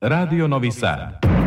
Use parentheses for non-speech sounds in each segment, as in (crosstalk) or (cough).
Radio Novi Sad.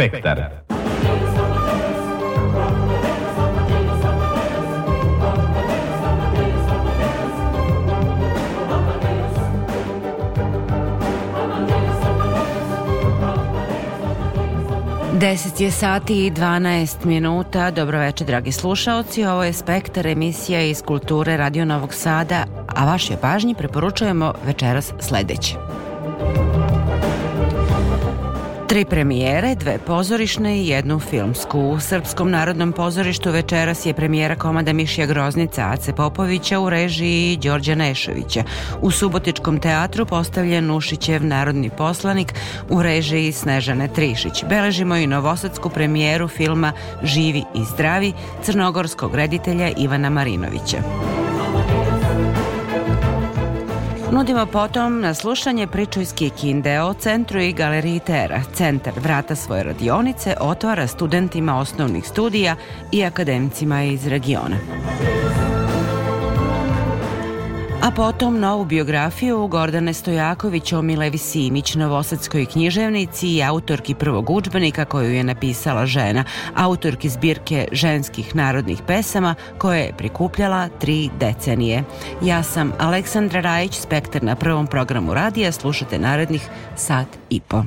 Spektar. Deset je sati i 12 minuta. Dobroveče, dragi slušaoci. Ovo je Spektar emisija iz kulture Radio Novog Sada, a vašoj pažnji preporučujemo večeras sledeće. Tri premijere, dve pozorišne i jednu filmsku. U Srpskom narodnom pozorištu večeras je premijera komada Mišija Groznica Ace Popovića u režiji Đorđa Nešovića. U Subotičkom teatru postavljen Ušićev narodni poslanik u režiji Snežane Trišić. Beležimo i novosadsku premijeru filma Živi i zdravi crnogorskog reditelja Ivana Marinovića. Nudimo potom na slušanje priču iz Kikinde o centru i galeriji Tera. Centar vrata svoje radionice otvara studentima osnovnih studija i akademicima iz regiona a potom novu biografiju Gordane Stojaković o Milevi Simić, novosadskoj književnici i autorki prvog učbenika koju je napisala žena, autorki zbirke ženskih narodnih pesama koje je prikupljala tri decenije. Ja sam Aleksandra Rajić, spektar na prvom programu radija, slušate narednih sat i po.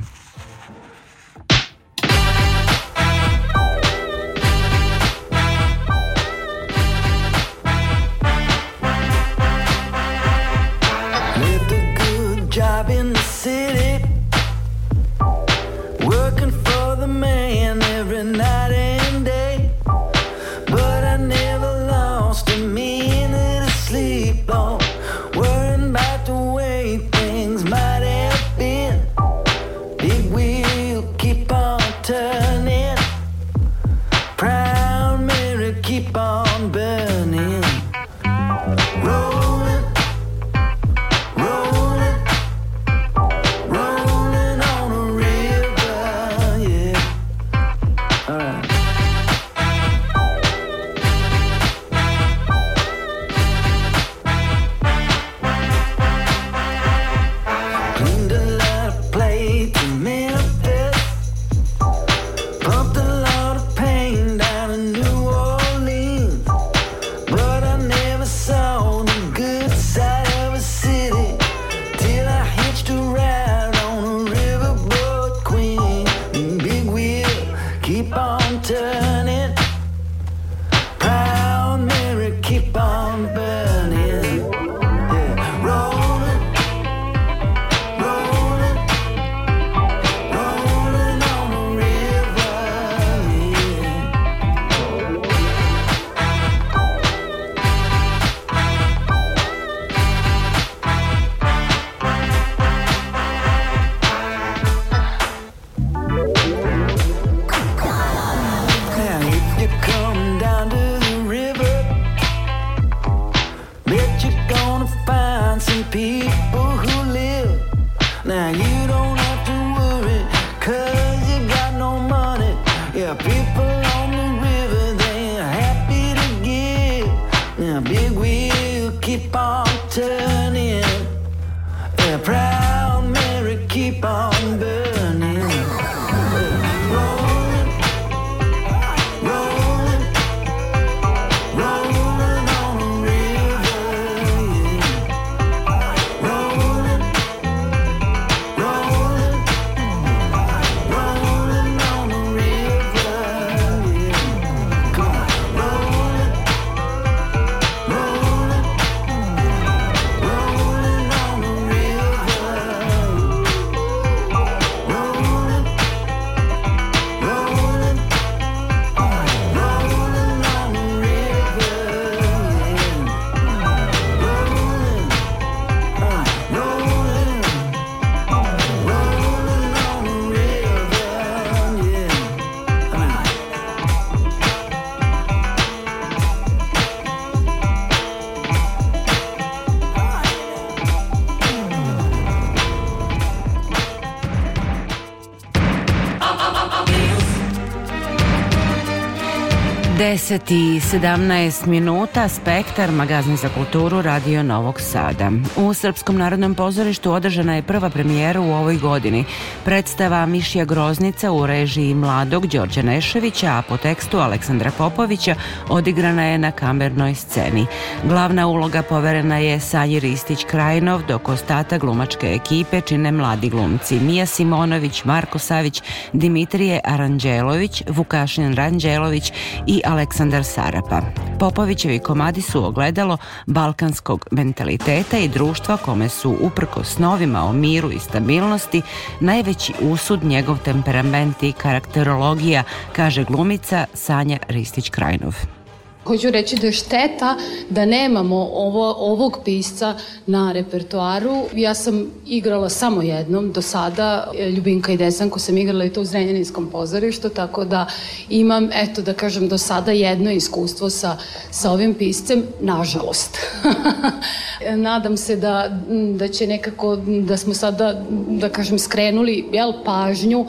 es 10 i 17 minuta, Spektar, magazin za kulturu, Radio Novog Sada. U Srpskom narodnom pozorištu održana je prva premijera u ovoj godini. Predstava Mišija Groznica u režiji mladog Đorđa Neševića, a po tekstu Aleksandra Popovića odigrana je na kamernoj sceni. Glavna uloga poverena je Sanji Ristić Krajinov, dok ostata glumačke ekipe čine mladi glumci Mija Simonović, Marko Savić, Dimitrije Aranđelović, Vukašin Ranđelović i Aleksandar Sarapa. Popovićevi komadi su ogledalo balkanskog mentaliteta i društva kome su uprko snovima o miru i stabilnosti najveći usud njegov temperament i karakterologija, kaže glumica Sanja Ristić-Krajnov. Hoću reći da je šteta da nemamo ovo, ovog pisca na repertoaru. Ja sam igrala samo jednom do sada, Ljubinka i Desanko sam igrala i to u Zrenjaninskom pozorištu, tako da imam, eto da kažem, do sada jedno iskustvo sa, sa ovim piscem, nažalost. (laughs) Nadam se da, da će nekako, da smo sada, da kažem, skrenuli jel, pažnju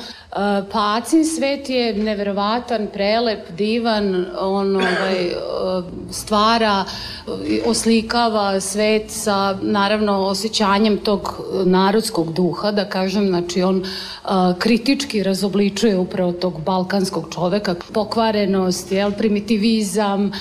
Pacin svet je neverovatan, prelep, divan, on ovaj, stvara, oslikava svet sa naravno osjećanjem tog narodskog duha, da kažem, znači on kritički razobličuje upravo tog balkanskog čoveka, pokvarenost, jel, primitivizam,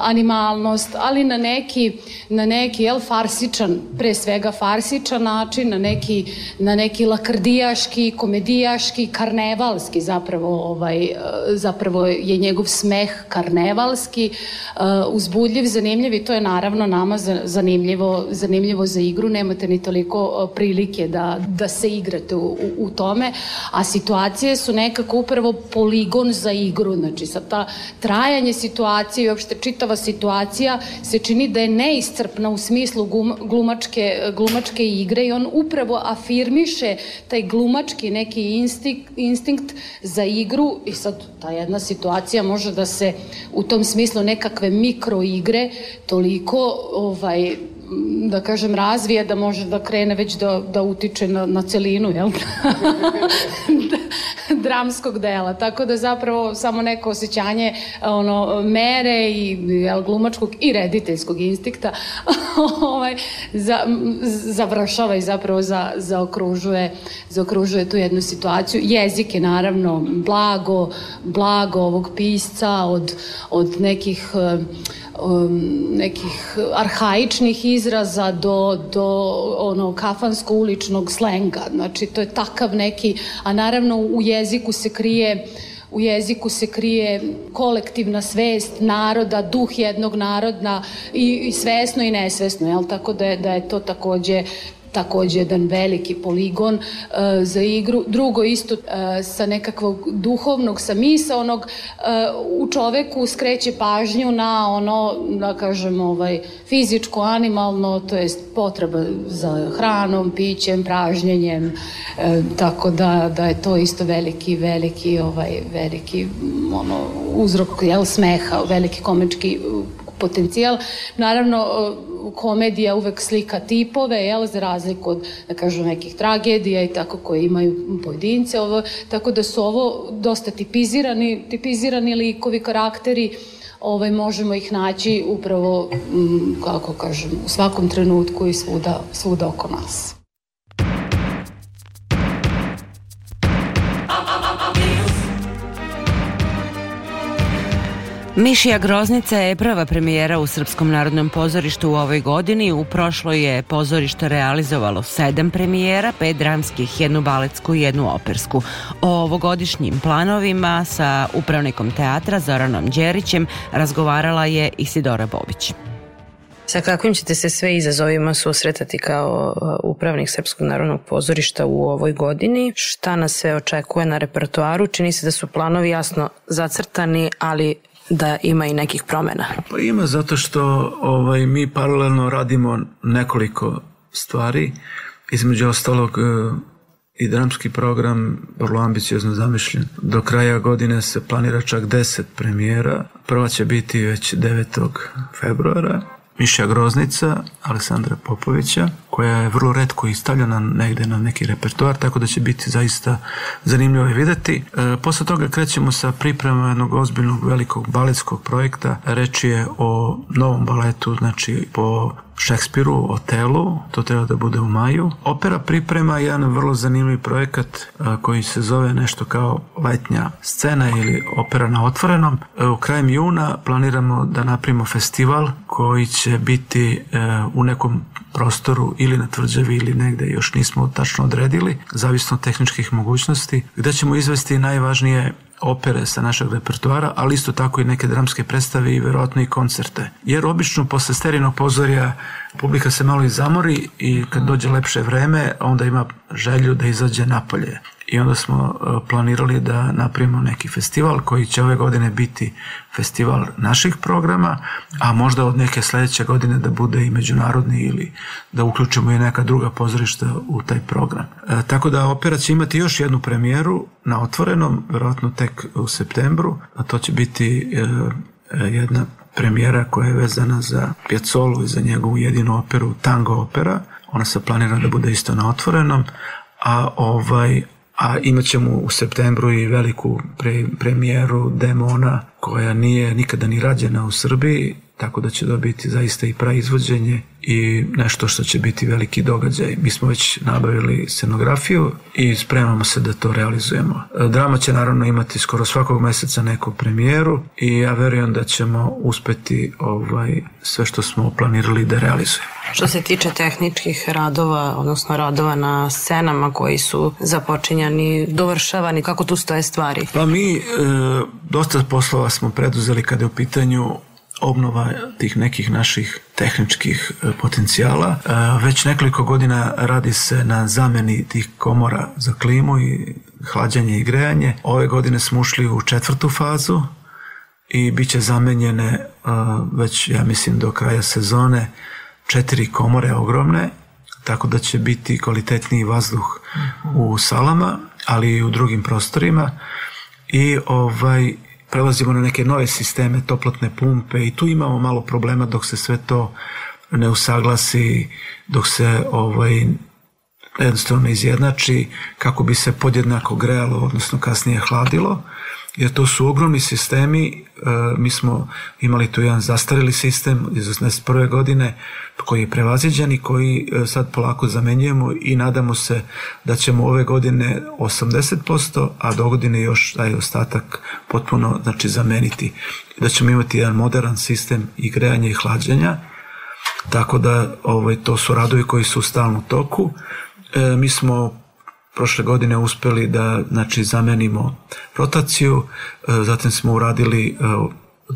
animalnost, ali na neki, na neki jel, farsičan, pre svega farsičan način, na neki, na neki lakrdijaški, komedijaški, karne karnevalski zapravo ovaj zapravo je njegov smeh karnevalski uh, uzbudljiv, zanimljiv i to je naravno nama zanimljivo zanimljivo za igru, nemate ni toliko uh, prilike da, da se igrate u, u, u tome, a situacije su nekako upravo poligon za igru, znači sa ta trajanje situacije i uopšte čitava situacija se čini da je neiscrpna u smislu glumačke, glumačke igre i on upravo afirmiše taj glumački neki instinkt, instinkt za igru i sad ta jedna situacija može da se u tom smislu nekakve mikro igre toliko ovaj da kažem, razvije da može da krene već da, da utiče na, na celinu, jel? (laughs) dramskog dela. Tako da zapravo samo neko osjećanje ono, mere i jel, glumačkog i rediteljskog instinkta (laughs) ovaj, za, završava i zapravo za, zaokružuje, zaokružuje tu jednu situaciju. Jezik je naravno blago, blago ovog pisca od, od nekih um, nekih arhaičnih izraza do, do ono kafansko-uličnog slenga. Znači, to je takav neki, a naravno u jeziku se krije u jeziku se krije kolektivna svest naroda, duh jednog narodna i, i svesno i nesvesno, jel? tako da je, da je to takođe takođe jedan veliki poligon uh, za igru. Drugo isto uh, sa nekakvog duhovnog, sa onog uh, u čoveku skreće pažnju na ono, da kažem, ovaj, fizičko, animalno, to jest potreba za hranom, pićem, pražnjenjem, tako da, da je to isto veliki, veliki, ovaj, veliki ono, uzrok jel, smeha, veliki komički potencijal. Naravno, komedija uvek slika tipove, jel, za razliku od, da kažu, nekih tragedija i tako koje imaju pojedince, ovo, tako da su ovo dosta tipizirani, tipizirani likovi, karakteri, ovaj, možemo ih naći upravo, kako kažem, u svakom trenutku i svuda, svuda oko nas. Mišija Groznica je prva premijera u Srpskom narodnom pozorištu u ovoj godini. U prošloj je pozorište realizovalo sedam premijera, pet dramskih, jednu baletsku i jednu opersku. O ovogodišnjim planovima sa upravnikom teatra Zoranom Đerićem razgovarala je Isidora Bobić. Sa kakvim ćete se sve izazovima susretati kao uh, upravnik Srpskog narodnog pozorišta u ovoj godini? Šta nas sve očekuje na repertoaru? Čini se da su planovi jasno zacrtani, ali da ima i nekih promena? Pa ima zato što ovaj, mi paralelno radimo nekoliko stvari. Između ostalog e, i dramski program vrlo ambiciozno zamišljen. Do kraja godine se planira čak 10 premijera. Prva će biti već 9. februara. Miša Groznica, Aleksandra Popovića, koja je vrlo redko i stavljena negde na neki repertoar, tako da će biti zaista zanimljivo je videti. E, posle toga krećemo sa pripremom jednog ozbiljnog velikog baletskog projekta. Reč je o novom baletu, znači po Šekspiru, Otelu, to treba da bude u maju. Opera priprema jedan vrlo zanimljiv projekat a, koji se zove nešto kao letnja scena ili opera na otvorenom. E, u krajem juna planiramo da napravimo festival koji će biti e, u nekom prostoru ili na tvrđavi ili negde još nismo tačno odredili, zavisno od tehničkih mogućnosti, gde ćemo izvesti najvažnije opere sa našeg repertoara, ali isto tako i neke dramske predstave i verovatno i koncerte. Jer obično posle sterinog pozorja publika se malo i zamori i kad dođe lepše vreme, onda ima želju da izađe napolje i onda smo e, planirali da napravimo neki festival koji će ove godine biti festival naših programa, a možda od neke sledeće godine da bude i međunarodni ili da uključimo i neka druga pozorišta u taj program. E, tako da opera će imati još jednu premijeru na otvorenom, verovatno tek u septembru, a to će biti e, jedna premijera koja je vezana za Piazzolu i za njegovu jedinu operu Tango opera. Ona se planira da bude isto na otvorenom, a ovaj a imat ćemo u septembru i veliku pre, premijeru Demona koja nije nikada ni rađena u Srbiji, tako da će dobiti zaista i praizvođenje i nešto što će biti veliki događaj. Mi smo već nabavili scenografiju i spremamo se da to realizujemo. Drama će naravno imati skoro svakog meseca neku premijeru i ja verujem da ćemo uspeti ovaj, sve što smo planirali da realizujemo. Što se tiče tehničkih radova, odnosno radova na scenama koji su započinjani, dovršavani, kako tu stoje stvari? Pa mi e, dosta poslova smo preduzeli kada je u pitanju obnova tih nekih naših tehničkih e, potencijala. E, već nekoliko godina radi se na zameni tih komora za klimu i hlađanje i grejanje. Ove godine smo ušli u četvrtu fazu i bit će zamenjene e, već, ja mislim, do kraja sezone četiri komore ogromne, tako da će biti kvalitetniji vazduh u salama, ali i u drugim prostorima i ovaj prelazimo na neke nove sisteme toplotne pumpe i tu imamo malo problema dok se sve to ne usaglasi, dok se ovaj jednostavno ne izjednači kako bi se podjednako grejalo, odnosno kasnije hladilo jer to su ogromni sistemi, e, mi smo imali tu jedan zastarili sistem iz 81. godine koji je prevaziđen i koji e, sad polako zamenjujemo i nadamo se da ćemo ove godine 80%, a do godine još taj ostatak potpuno znači, zameniti. Da ćemo imati jedan modern sistem i grejanja i hlađenja, tako da ovaj, to su radovi koji su u stalnom toku. E, mi smo prošle godine uspeli da znači zamenimo rotaciju, e, zatim smo uradili e,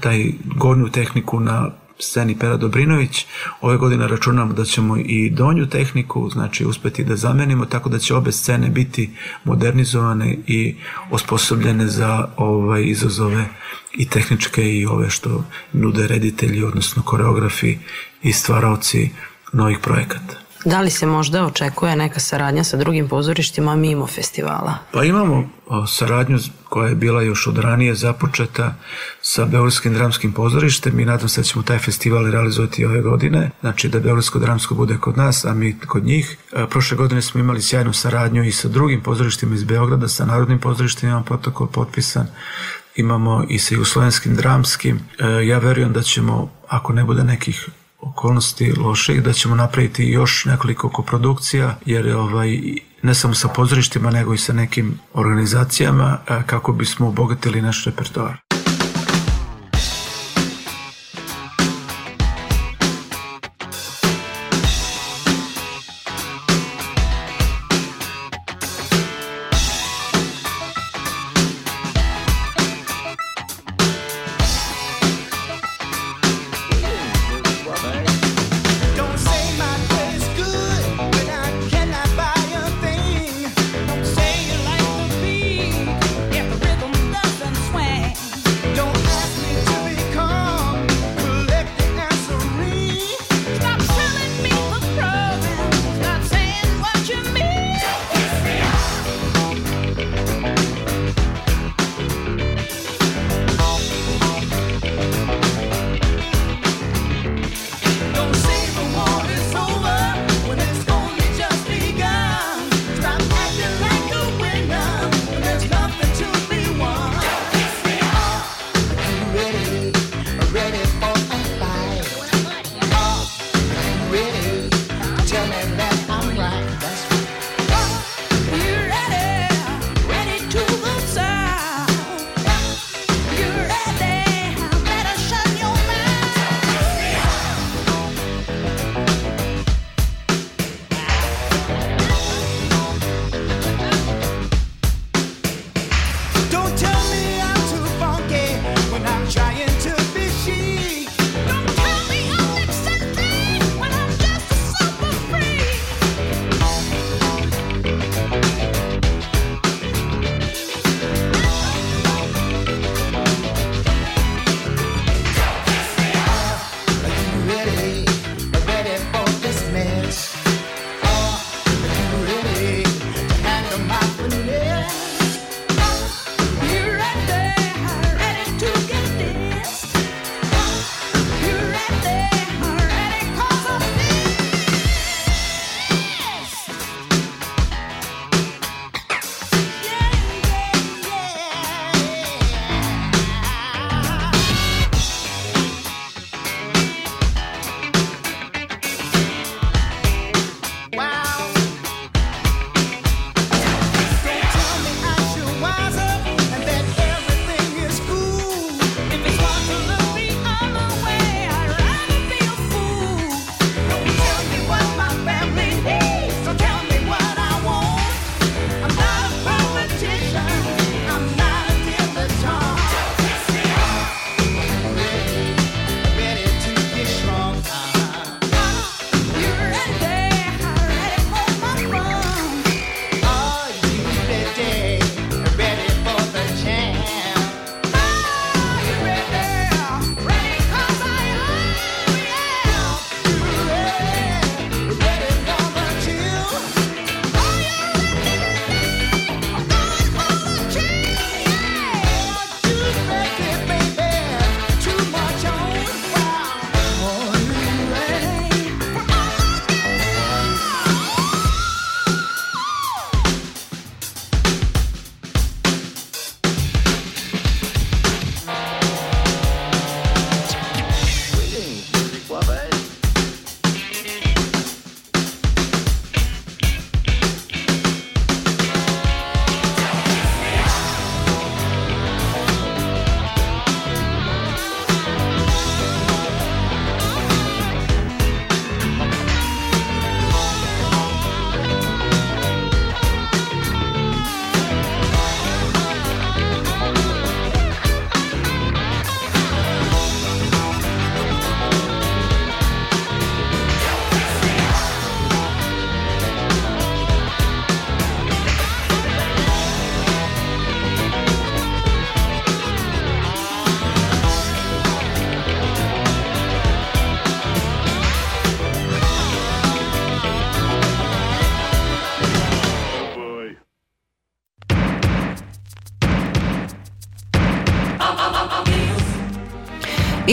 taj gornju tehniku na sceni Pera Dobrinović. Ove godine računamo da ćemo i donju tehniku, znači uspeti da zamenimo, tako da će obe scene biti modernizovane i osposobljene za ovaj izazove i tehničke i ove što nude reditelji, odnosno koreografi i stvaraoci novih projekata. Da li se možda očekuje neka saradnja sa drugim pozorištima mimo festivala? Pa imamo saradnju koja je bila još od ranije započeta sa Beogradskim dramskim pozorištem i nadam se da ćemo taj festival realizovati ove godine, znači da Beogradsko dramsko bude kod nas, a mi kod njih. Prošle godine smo imali sjajnu saradnju i sa drugim pozorištima iz Beograda, sa Narodnim pozorištem imamo protokol potpisan, imamo i sa Jugoslovenskim dramskim. E, ja verujem da ćemo, ako ne bude nekih okolnosti loših, da ćemo napraviti još nekoliko koprodukcija, jer ovaj, ne samo sa pozorištima, nego i sa nekim organizacijama, kako bismo obogatili naš repertoar.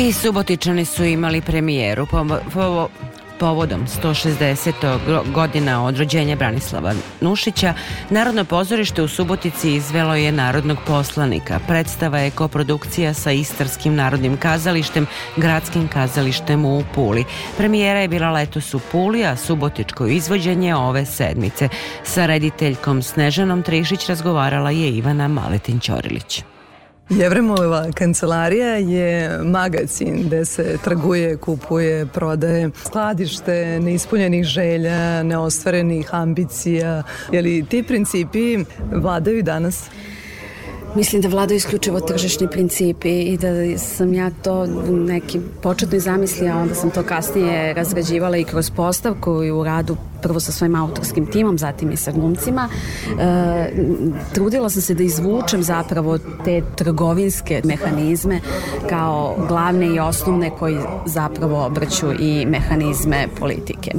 I Subotičani su imali premijeru po, po, povodom 160. godina od rođenja Branislava Nušića, Narodno pozorište u Subotici izvelo je narodnog poslanika. Predstava je koprodukcija sa Istarskim narodnim kazalištem, gradskim kazalištem u Puli. Premijera je bila letos u Puli, a subotičko izvođenje ove sedmice. Sa rediteljkom Snežanom Trišić razgovarala je Ivana Maletin-Ćorilić. Jevremova kancelarija je magazin gde se trguje, kupuje, prodaje skladište neispunjenih želja, neostvarenih ambicija. Je li ti principi vladaju danas? Mislim da vladaju isključivo tržišni principi i da sam ja to neki početnoj zamisli, a onda sam to kasnije razrađivala i kroz postavku i u radu prvo sa svojim autorskim timom, zatim i sa glumcima. E, trudila sam se da izvučem zapravo te trgovinske mehanizme kao glavne i osnovne koji zapravo obraću i mehanizme politike.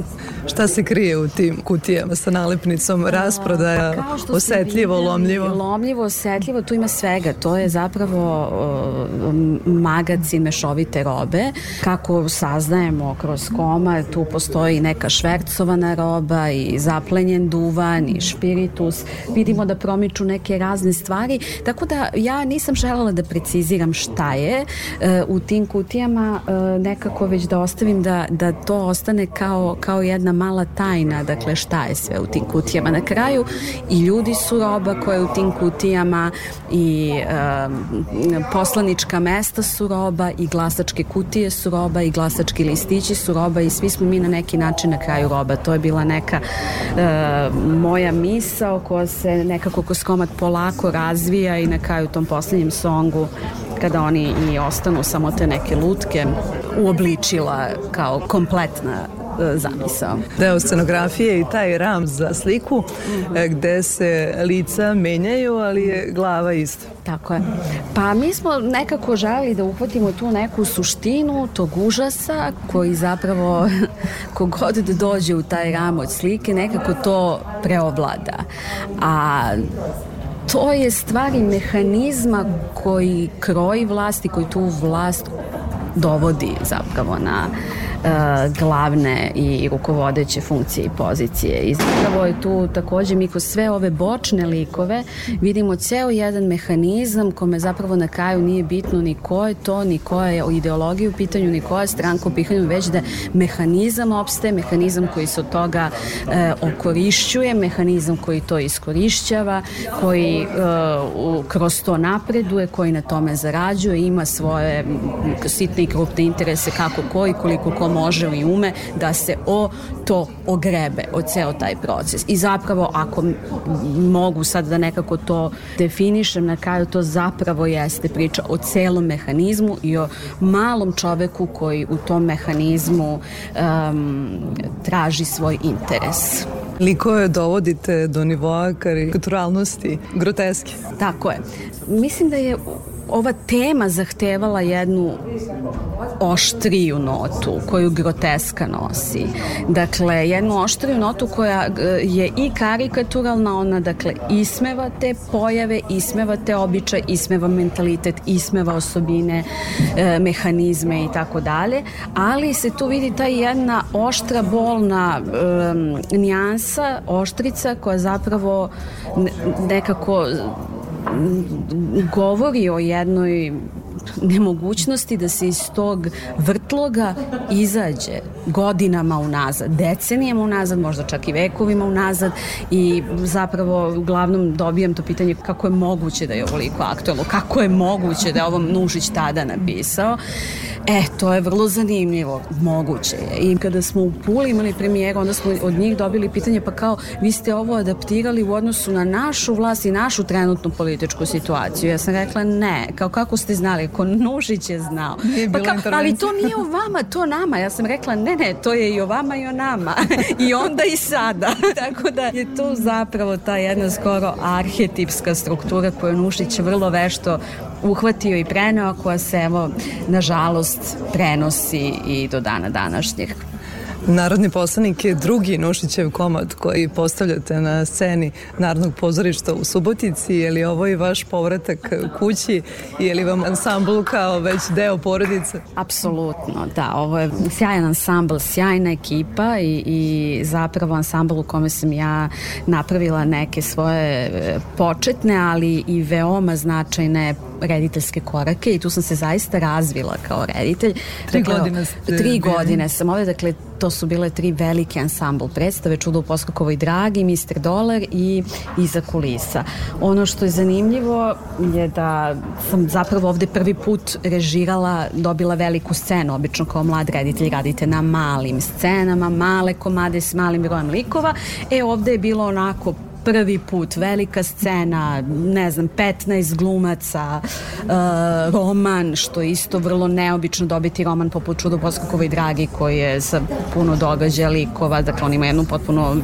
Šta se krije u tim kutijama sa nalepnicom rasprodaja, pa osetljivo, videli, lomljivo? Lomljivo, osetljivo, tu ima svega. To je zapravo uh, magazin mešovite robe. Kako saznajemo kroz koma, tu postoji neka švercovana roba i zaplenjen duvan i špiritus. Vidimo da promiču neke razne stvari. Tako da ja nisam želela da preciziram šta je uh, u tim kutijama, uh, nekako već da ostavim da, da to ostane kao, kao jedna mala tajna, dakle šta je sve u tim kutijama. Na kraju i ljudi su roba koje u tim kutijama i um, poslanička mesta su roba i glasačke kutije su roba i glasački listići su roba i svi smo mi na neki način na kraju roba. To je bila neka uh, moja misao koja se nekako kroz komad polako razvija i na kraju u tom poslednjem songu kada oni i ostanu samo te neke lutke uobličila kao kompletna e, zamisao. Deo scenografije i taj ram za sliku -hmm. gde se lica menjaju, ali je glava ista. Tako je. Pa mi smo nekako želi da uhvatimo tu neku suštinu tog užasa koji zapravo (laughs) kogod da dođe u taj ram od slike nekako to preovlada. A to je stvari mehanizma koji kroji vlast i koji tu vlast dovodi zapravo na E, glavne i rukovodeće funkcije i pozicije. I zapravo je tu takođe mi kroz sve ove bočne likove vidimo ceo jedan mehanizam kome zapravo na kraju nije bitno ni ko je to, ni koja je ideologija u pitanju, ni koja je stranka u pitanju, već da mehanizam opstaje, mehanizam koji se od toga e, okorišćuje, mehanizam koji to iskorišćava, koji e, kroz to napreduje, koji na tome zarađuje, ima svoje sitne i krupne interese kako ko i koliko ko može i ume da se o to ogrebe, o ceo taj proces. I zapravo, ako mogu sad da nekako to definišem, na kraju to zapravo jeste priča o celom mehanizmu i o malom čoveku koji u tom mehanizmu um, traži svoj interes. Likove dovodite do nivoa karikaturalnosti, groteske. Tako je. Mislim da je ova tema zahtevala jednu oštriju notu koju groteska nosi. Dakle, jednu oštriju notu koja e, je i karikaturalna, ona dakle ismeva te pojave, ismeva te običaje, ismeva mentalitet, ismeva osobine, e, mehanizme i tako dalje, ali se tu vidi ta jedna oštra, bolna nijansa, oštrica koja zapravo nekako govori o jednoj nemogućnosti da se iz tog vrtloga izađe godinama unazad, decenijama unazad, možda čak i vekovima unazad i zapravo uglavnom dobijam to pitanje kako je moguće da je ovoliko aktualno, kako je moguće da je ovo Nušić tada napisao. E, to je vrlo zanimljivo, moguće je. I kada smo u Puli imali premijeru, onda smo od njih dobili pitanje pa kao vi ste ovo adaptirali u odnosu na našu vlast i našu trenutnu političku situaciju. Ja sam rekla ne, kao kako ste znali, ako Nušić je znao. Nije pa kao, ali to nije o vama, to nama. Ja sam rekla ne, ne, to je i o vama i o nama. (laughs) I onda i sada. (laughs) Tako da je to zapravo ta jedna skoro arhetipska struktura koju Nušić vrlo vešto uhvatio i preneo, koja se evo, nažalost, prenosi i do dana današnjeg. Narodni poslanik je drugi Nušićev komad koji postavljate na sceni Narodnog pozorišta u Subotici. Je li ovo i vaš povratak kući? Je li vam ansambl kao već deo porodice? Apsolutno, da. Ovo je sjajan ansambl, sjajna ekipa i, i zapravo ansambl u kome sam ja napravila neke svoje e, početne, ali i veoma značajne rediteljske korake i tu sam se zaista razvila kao reditelj. Tri dakle, godine ste Tri godine sam ovde, dakle to su bile tri velike ansambl predstave Čudo u Poskokovoj dragi, Mr. Dolar i Iza kulisa. Ono što je zanimljivo je da sam zapravo ovde prvi put režirala, dobila veliku scenu, obično kao mlad reditelj radite na malim scenama, male komade s malim brojem likova. E ovde je bilo onako prvi put, velika scena, ne znam, 15 glumaca, uh, roman, što je isto vrlo neobično dobiti roman poput Čudo Poskakova i Dragi koji je sa puno događaja likova, dakle on ima jednu potpuno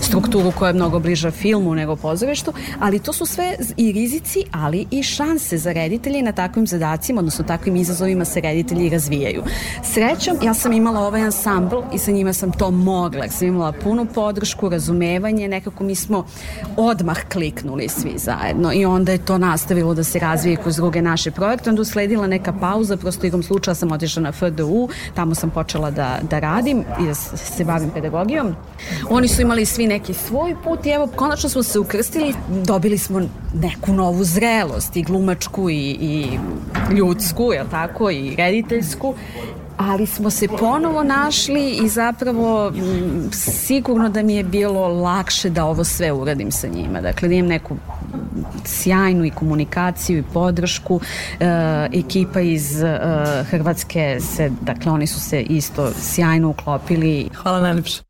strukturu koja je mnogo bliža filmu nego pozorištu, ali to su sve i rizici, ali i šanse za reditelje na takvim zadacima, odnosno takvim izazovima se reditelji razvijaju. Srećom, ja sam imala ovaj ansambl i sa njima sam to mogla, sam imala punu podršku, razumevanje, nekako mi smo odmah kliknuli svi zajedno i onda je to nastavilo da se razvije kroz druge naše projekte, onda usledila neka pauza, prosto igom slučaja sam otišla na FDU, tamo sam počela da, da radim i da se bavim pedagogijom. Oni su imali svi neki svoj put i evo, konačno smo se ukrstili, dobili smo neku novu zrelost i glumačku i, i ljudsku, jel tako, i rediteljsku ali smo se ponovo našli i zapravo m, sigurno da mi je bilo lakše da ovo sve uradim sa njima. Dakle, da imam neku sjajnu i komunikaciju i podršku. E, ekipa iz e, Hrvatske se, dakle, oni su se isto sjajno uklopili. Hvala najlepše.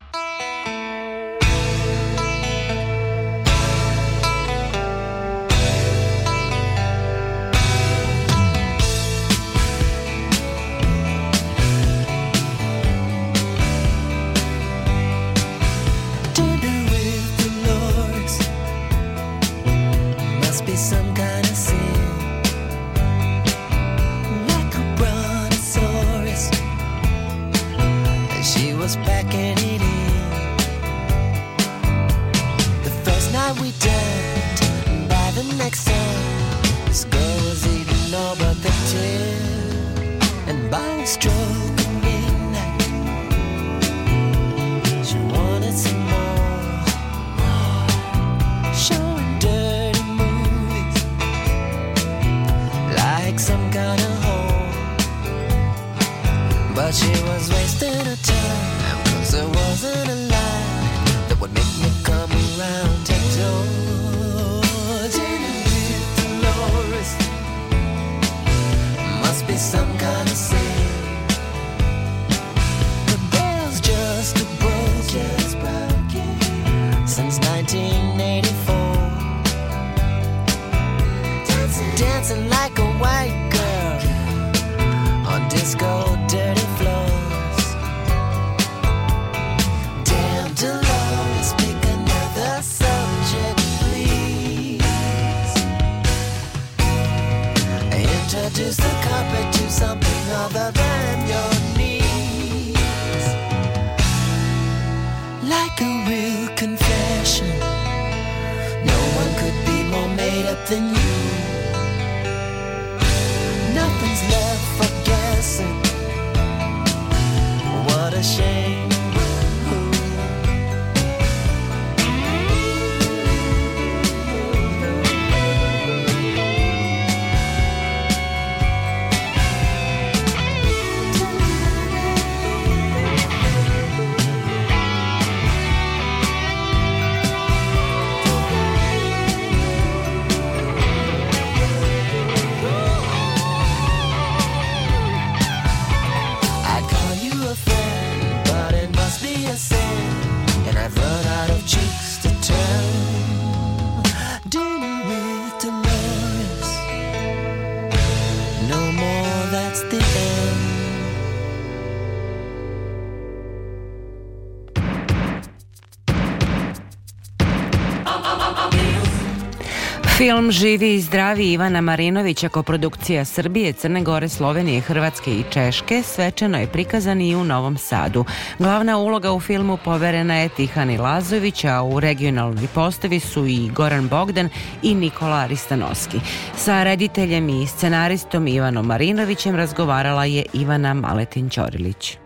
Živi i zdravi Ivana Marinovića koprodukcija Srbije, Crne Gore, Slovenije, Hrvatske i Češke svečano je prikazan i u Novom Sadu. Glavna uloga u filmu poverena je Tihani Lazović, a u regionalnoj postavi su i Goran Bogdan i Nikola Aristanoski. Sa rediteljem i scenaristom Ivanom Marinovićem razgovarala je Ivana Maletin Ćorilić.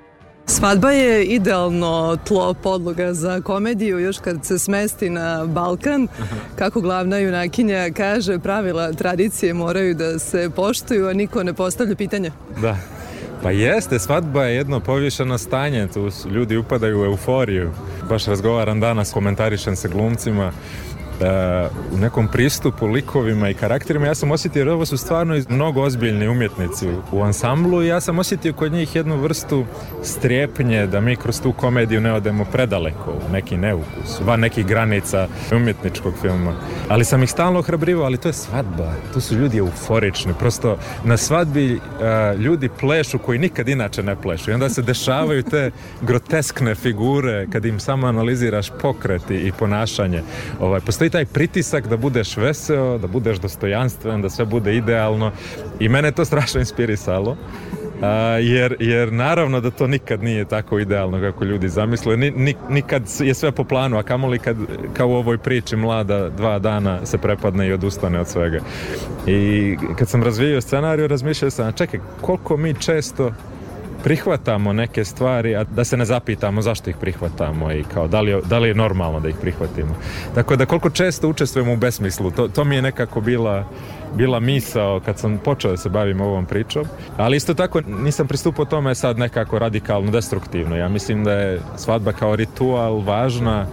Svadba je idealno tlo podloga za komediju još kad se smesti na Balkan. Kako glavna junakinja kaže, pravila tradicije moraju da se poštuju, a niko ne postavlja pitanje. Da. Pa jeste, svadba je jedno povješano stanje, tu ljudi upadaju u euforiju. Baš razgovaram danas, komentarišem se glumcima u nekom pristupu, likovima i karakterima, ja sam osjetio, jer ovo su stvarno mnogo ozbiljni umjetnici u, ansamblu i ja sam osjetio kod njih jednu vrstu strepnje da mi kroz tu komediju ne odemo predaleko u neki neukus, van nekih granica umjetničkog filma. Ali sam ih stalno ohrabrivao, ali to je svadba, tu su ljudi euforični, prosto na svadbi uh, ljudi plešu koji nikad inače ne plešu i onda se dešavaju te groteskne figure kad im samo analiziraš pokreti i ponašanje. Ovaj, postoji taj pritisak da budeš veseo, da budeš dostojanstven, da sve bude idealno i mene to strašno inspirisalo. A, jer, jer naravno da to nikad nije tako idealno kako ljudi zamisle ni, ni, nikad je sve po planu a kamoli kad kao u ovoj priči mlada dva dana se prepadne i odustane od svega i kad sam razvijao scenariju razmišljao sam čekaj koliko mi često prihvatamo neke stvari, a da se ne zapitamo zašto ih prihvatamo i kao da li, da li je normalno da ih prihvatimo. Tako da koliko često učestvujemo u besmislu, to, to mi je nekako bila bila misao kad sam počeo da se bavim ovom pričom, ali isto tako nisam pristupao tome sad nekako radikalno destruktivno. Ja mislim da je svadba kao ritual važna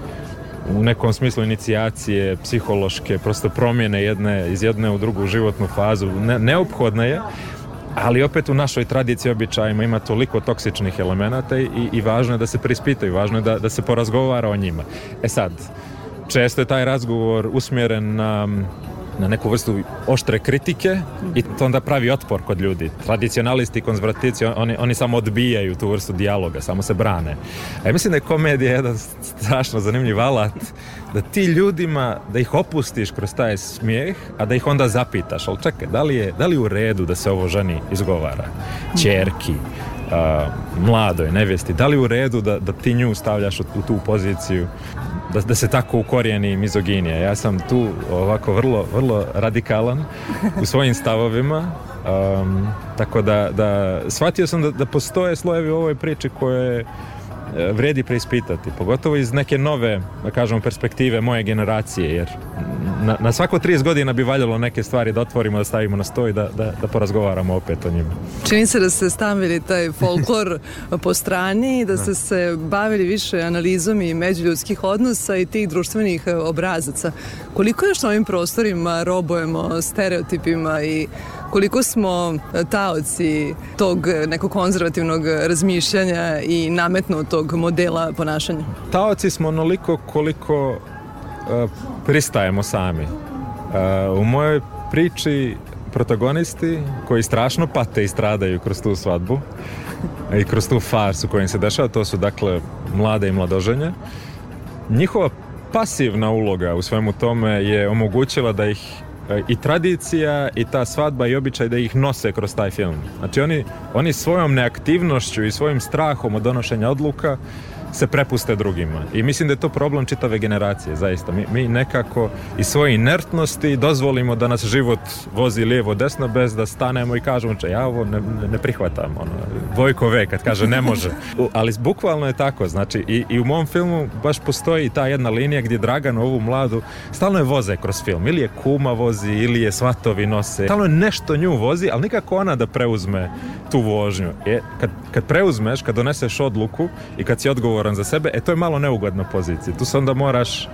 u nekom smislu inicijacije, psihološke, prosto promjene jedne, iz jedne u drugu životnu fazu. Ne, neophodna je, ali opet u našoj tradiciji običajima ima toliko toksičnih elemenata i, i važno je da se prispitaju, važno je da, da se porazgovara o njima. E sad, često je taj razgovor usmjeren na na neku vrstu oštre kritike i to onda pravi otpor kod ljudi. Tradicionalisti i konzervativci, oni, oni samo odbijaju tu vrstu dijaloga, samo se brane. A ja mislim da je komedija jedan strašno zanimljiv alat da ti ljudima, da ih opustiš kroz taj smijeh, a da ih onda zapitaš, ali čekaj, da li je, da li je u redu da se ovo ženi izgovara? Čerki, uh, mladoj nevesti, da li u redu da, da ti nju stavljaš u, u tu poziciju da, da se tako ukorijeni mizoginija. Ja sam tu ovako vrlo, vrlo radikalan u svojim stavovima, um, tako da, da shvatio sam da, da postoje slojevi u ovoj priči koje vredi preispitati, pogotovo iz neke nove, da kažemo, perspektive moje generacije, jer na, na svako 30 godina bi valjalo neke stvari da otvorimo, da stavimo na stoj, da, da, da porazgovaramo opet o njima. Čini se da ste stavili taj folklor (laughs) po strani, da ste se bavili više analizom i međuljudskih odnosa i tih društvenih obrazaca. Koliko još na ovim prostorima robujemo stereotipima i koliko smo e, taoci tog nekog konzervativnog razmišljanja i nametnutog modela ponašanja? Taoci smo onoliko koliko uh, pristajemo sami. Uh, u mojoj priči protagonisti koji strašno pate i stradaju kroz tu svadbu i kroz tu farsu koja im se dešava, to su dakle mlade i mladoženje. Njihova pasivna uloga u svemu tome je omogućila da ih i tradicija i ta svadba i običaj da ih nose kroz taj film. Znači oni, oni svojom neaktivnošću i svojim strahom od donošenja odluka se prepuste drugima. I mislim da je to problem čitave generacije, zaista. Mi, mi nekako iz svoje inertnosti dozvolimo da nas život vozi lijevo desno bez da stanemo i kažemo če ja ovo ne, ne prihvatam. Ono, Vojko ve kad kaže ne može. Ali bukvalno je tako. Znači i, i u mom filmu baš postoji ta jedna linija gdje Dragan ovu mladu stalno je voze kroz film. Ili je kuma vozi, ili je svatovi nose. Stalno je nešto nju vozi, ali nikako ona da preuzme tu vožnju. Je, kad, kad preuzmeš, kad doneseš odluku i kad si odgovor odgovoran za sebe, e to je malo neugodna pozicija. Tu se onda moraš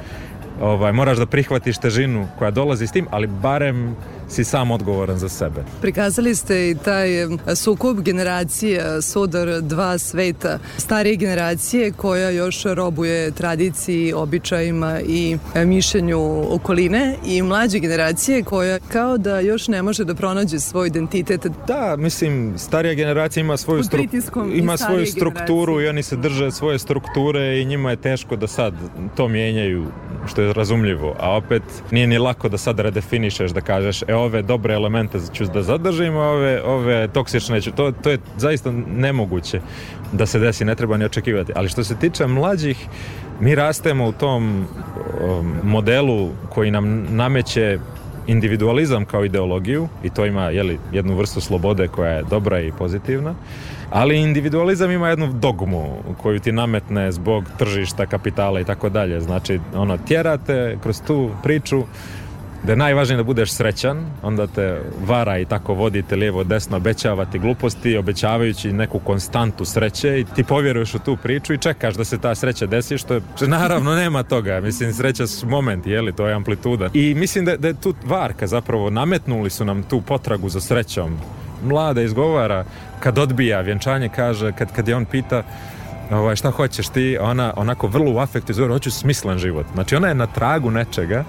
ovaj, moraš da prihvatiš težinu koja dolazi s tim, ali barem si sam odgovoran za sebe. Prikazali ste i taj sukob generacija, sudar dva sveta, starije generacije koja još robuje tradiciji, običajima i mišljenju okoline i mlađe generacije koja kao da još ne može da pronađe svoj identitet. Da, mislim, starija generacija ima svoju, stru... ima svoju strukturu generacije. i oni se drže svoje strukture i njima je teško da sad to mijenjaju, što je razumljivo, a opet nije ni lako da sad redefinišeš, da kažeš, e ove dobre elemente ću da zadržim, ove, ove toksične ću, to, to je zaista nemoguće da se desi, ne treba ni očekivati. Ali što se tiče mlađih, mi rastemo u tom um, modelu koji nam nameće individualizam kao ideologiju i to ima jeli, jednu vrstu slobode koja je dobra i pozitivna, ali individualizam ima jednu dogmu koju ti nametne zbog tržišta, kapitala i tako dalje. Znači, ono, tjerate kroz tu priču da je najvažnije da budeš srećan, onda te vara i tako vodite lijevo desno, obećava ti gluposti, obećavajući neku konstantu sreće i ti povjeruješ u tu priču i čekaš da se ta sreća desi, što je, naravno nema toga, mislim sreća su moment, jeli, to je amplituda. I mislim da, da je tu varka zapravo, nametnuli su nam tu potragu za srećom. Mlada izgovara, kad odbija vjenčanje, kaže, kad, kad je on pita, ovaj, šta hoćeš ti, ona onako vrlo u afektu izgovara, hoću smislen život. Znači ona je na tragu nečega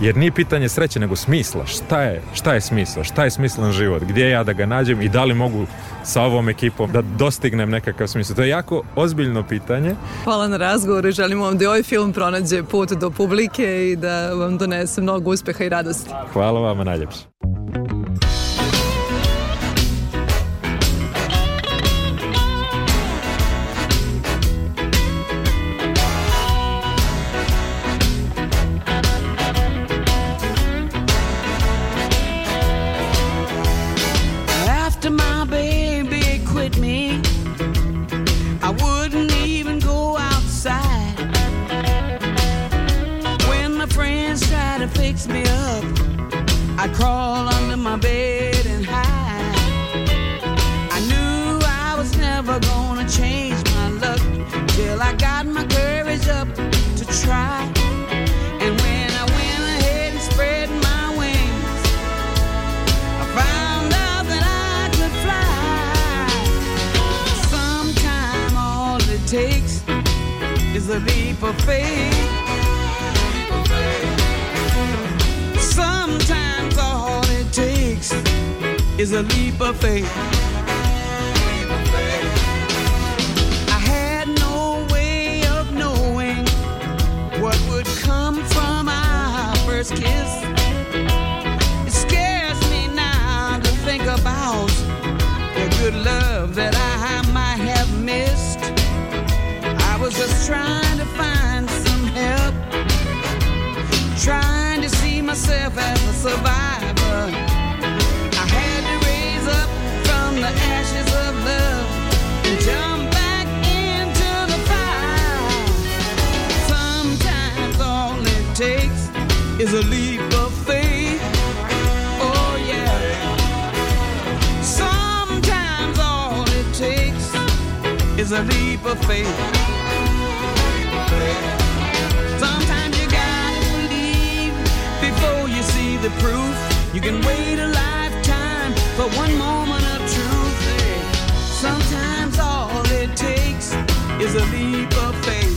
jer nije pitanje sreće nego smisla. Šta je, šta je smisla? Šta je smislen život? Gdje ja da ga nađem i da li mogu sa ovom ekipom da dostignem nekakav smisla? To je jako ozbiljno pitanje. Hvala na razgovor i želimo vam da ovaj film pronađe put do publike i da vam donese mnogo uspeha i radosti. Hvala vama najljepše. for faith. Sometimes all it takes is a leap of faith. Myself as a survivor I had to raise up from the ashes of love and jump back into the fire. Sometimes all it takes is a leap of faith. Oh, yeah. Sometimes all it takes is a leap of faith. The proof. You can wait a lifetime for one moment of truth. Sometimes all it takes is a leap of faith.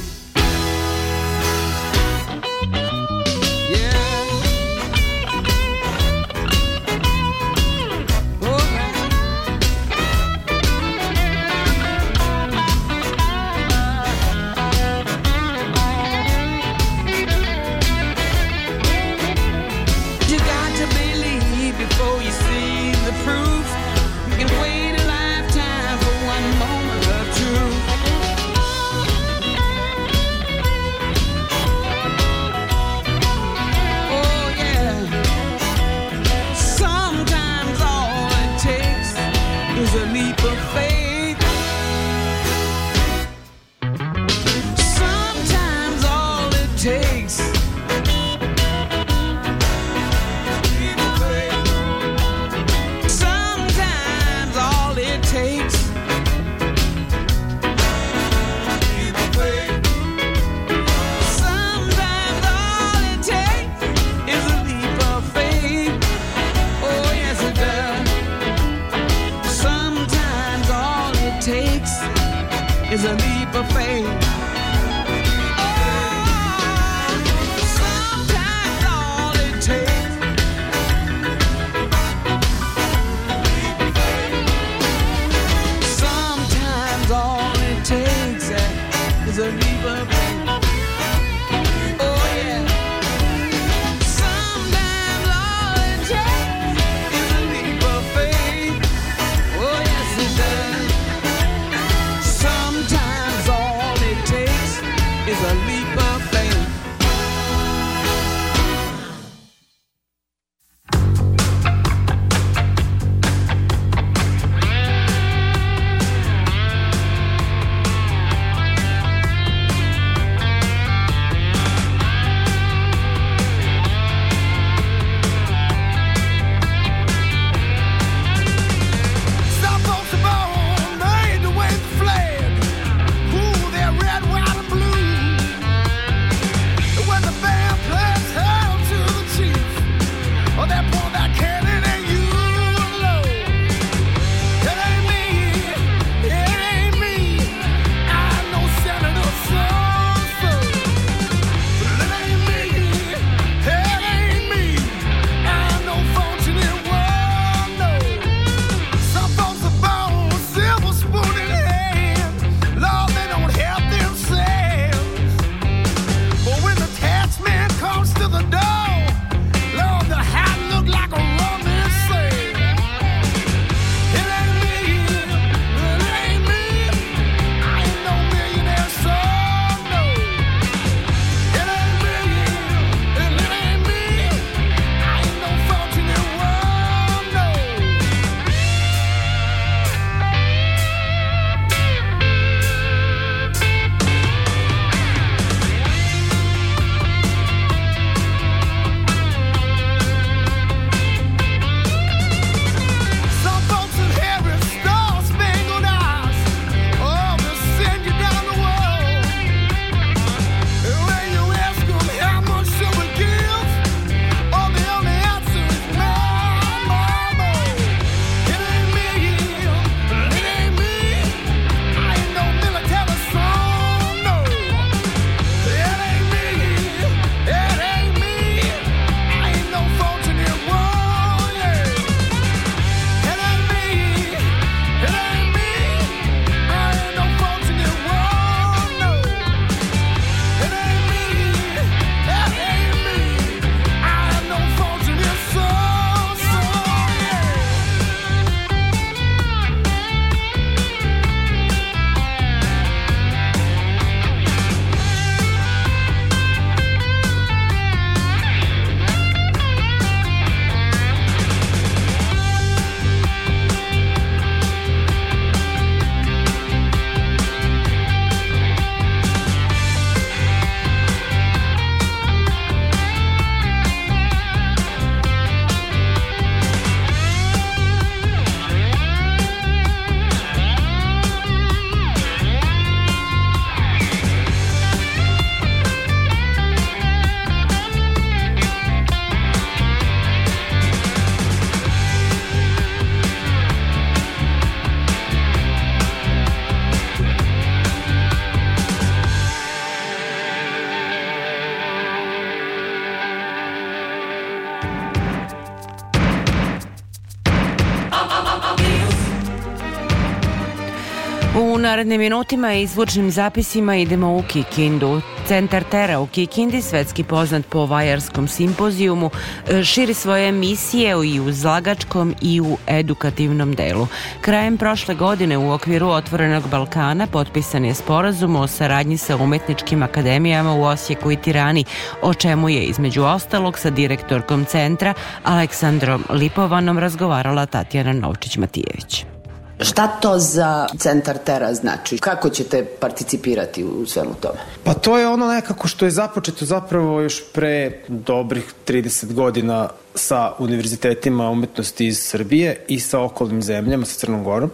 Narednim minutima i zvučnim zapisima idemo u Kikindu. Centar Tera u Kikindi, svetski poznat po Vajarskom simpozijumu, e, širi svoje misije i u zlagačkom i u edukativnom delu. Krajem prošle godine u okviru Otvorenog Balkana potpisan je sporazum o saradnji sa umetničkim akademijama u Osijeku i Tirani, o čemu je između ostalog sa direktorkom centra Aleksandrom Lipovanom razgovarala Tatjana Novčić-Matijević. Šta to za Centar Tera znači? Kako ćete participirati u svemu tome? Pa to je ono nekako što je započeto zapravo još pre dobrih 30 godina sa univerzitetima umetnosti iz Srbije i sa okolnim zemljama, sa Crnom Gorom.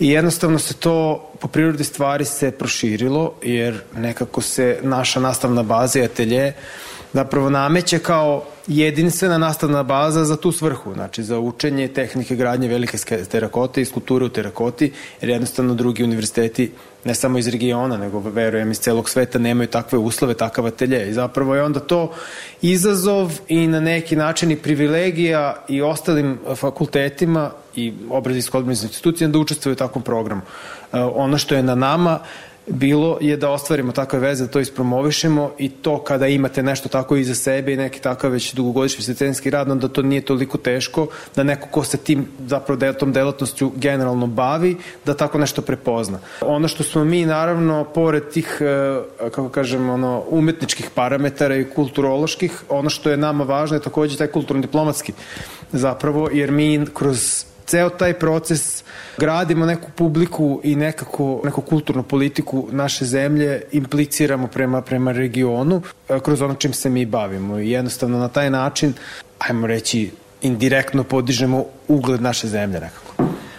I jednostavno se to po prirodi stvari se proširilo jer nekako se naša nastavna baza i atelje zapravo nameće kao jedinstvena nastavna baza za tu svrhu, znači za učenje tehnike gradnje velike terakote i skulpture u terakoti, jer jednostavno drugi univerziteti ne samo iz regiona, nego verujem iz celog sveta nemaju takve uslove, takav atelje i zapravo je onda to izazov i na neki način i privilegija i ostalim fakultetima i obrazijsko institucijama da učestvuju u takvom programu. E, ono što je na nama bilo je da ostvarimo takve veze, da to ispromovišemo i to kada imate nešto tako iza sebe i neki takav već dugogodišnji scetenski rad, onda to nije toliko teško da neko ko se tim zapravo del, tom delatnošću generalno bavi, da tako nešto prepozna. Ono što smo mi naravno, pored tih, e, kako kažem, ono, umetničkih parametara i kulturoloških, ono što je nama važno je takođe taj kulturno-diplomatski zapravo, jer mi kroz ceo taj proces gradimo neku publiku i nekako neku kulturnu politiku naše zemlje impliciramo prema prema regionu e, kroz ono čim se mi bavimo i jednostavno na taj način ajmo reći indirektno podižemo ugled naše zemlje nekako.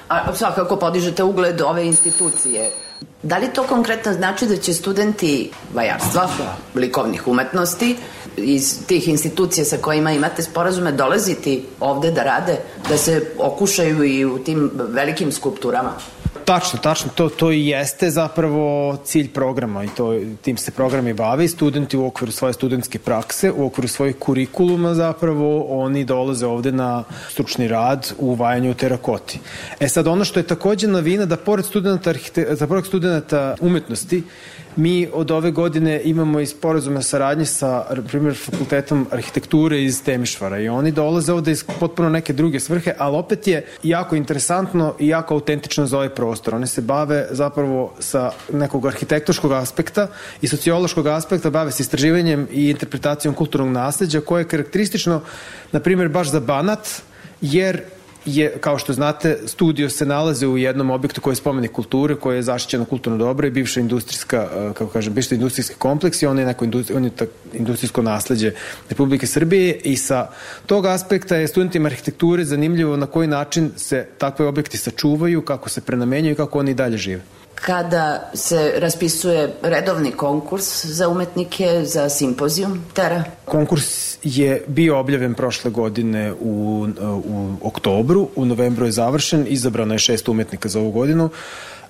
A svakako podižete ugled ove institucije. Da li to konkretno znači da će studenti vajarstva, likovnih umetnosti, iz tih institucija sa kojima imate sporazume dolaziti ovde da rade, da se okušaju i u tim velikim skulpturama? Tačno, tačno, to, to i jeste zapravo cilj programa i to, tim se programi bave i studenti u okviru svoje studentske prakse, u okviru svojih kurikuluma zapravo oni dolaze ovde na stručni rad u vajanju terakoti. E sad ono što je takođe novina da pored studenta, da pored studenta umetnosti Mi od ove godine imamo i sporazume saradnje sa, primjer, fakultetom arhitekture iz Temišvara i oni dolaze ovde iz potpuno neke druge svrhe, ali opet je jako interesantno i jako autentično za ovaj prostor. Oni se bave zapravo sa nekog arhitektoškog aspekta i sociološkog aspekta, bave se istraživanjem i interpretacijom kulturnog nasledđa koje je karakteristično, na primjer, baš za Banat, jer je, kao što znate, studio se nalaze u jednom objektu koji je spomenik kulture, koji je zaštićeno kulturno dobro i bivša industrijska, e, kako kažem, bivša industrijski kompleks i on je neko industri, on je ta, industrijsko nasledđe Republike Srbije i sa tog aspekta je studentima arhitekture zanimljivo na koji način se takve objekti sačuvaju, kako se prenamenjuju i kako oni dalje žive kada se raspisuje redovni konkurs za umetnike za simpozijum Tera? Konkurs je bio objavljen prošle godine u, u oktobru, u novembru je završen, izabrano je šest umetnika za ovu godinu.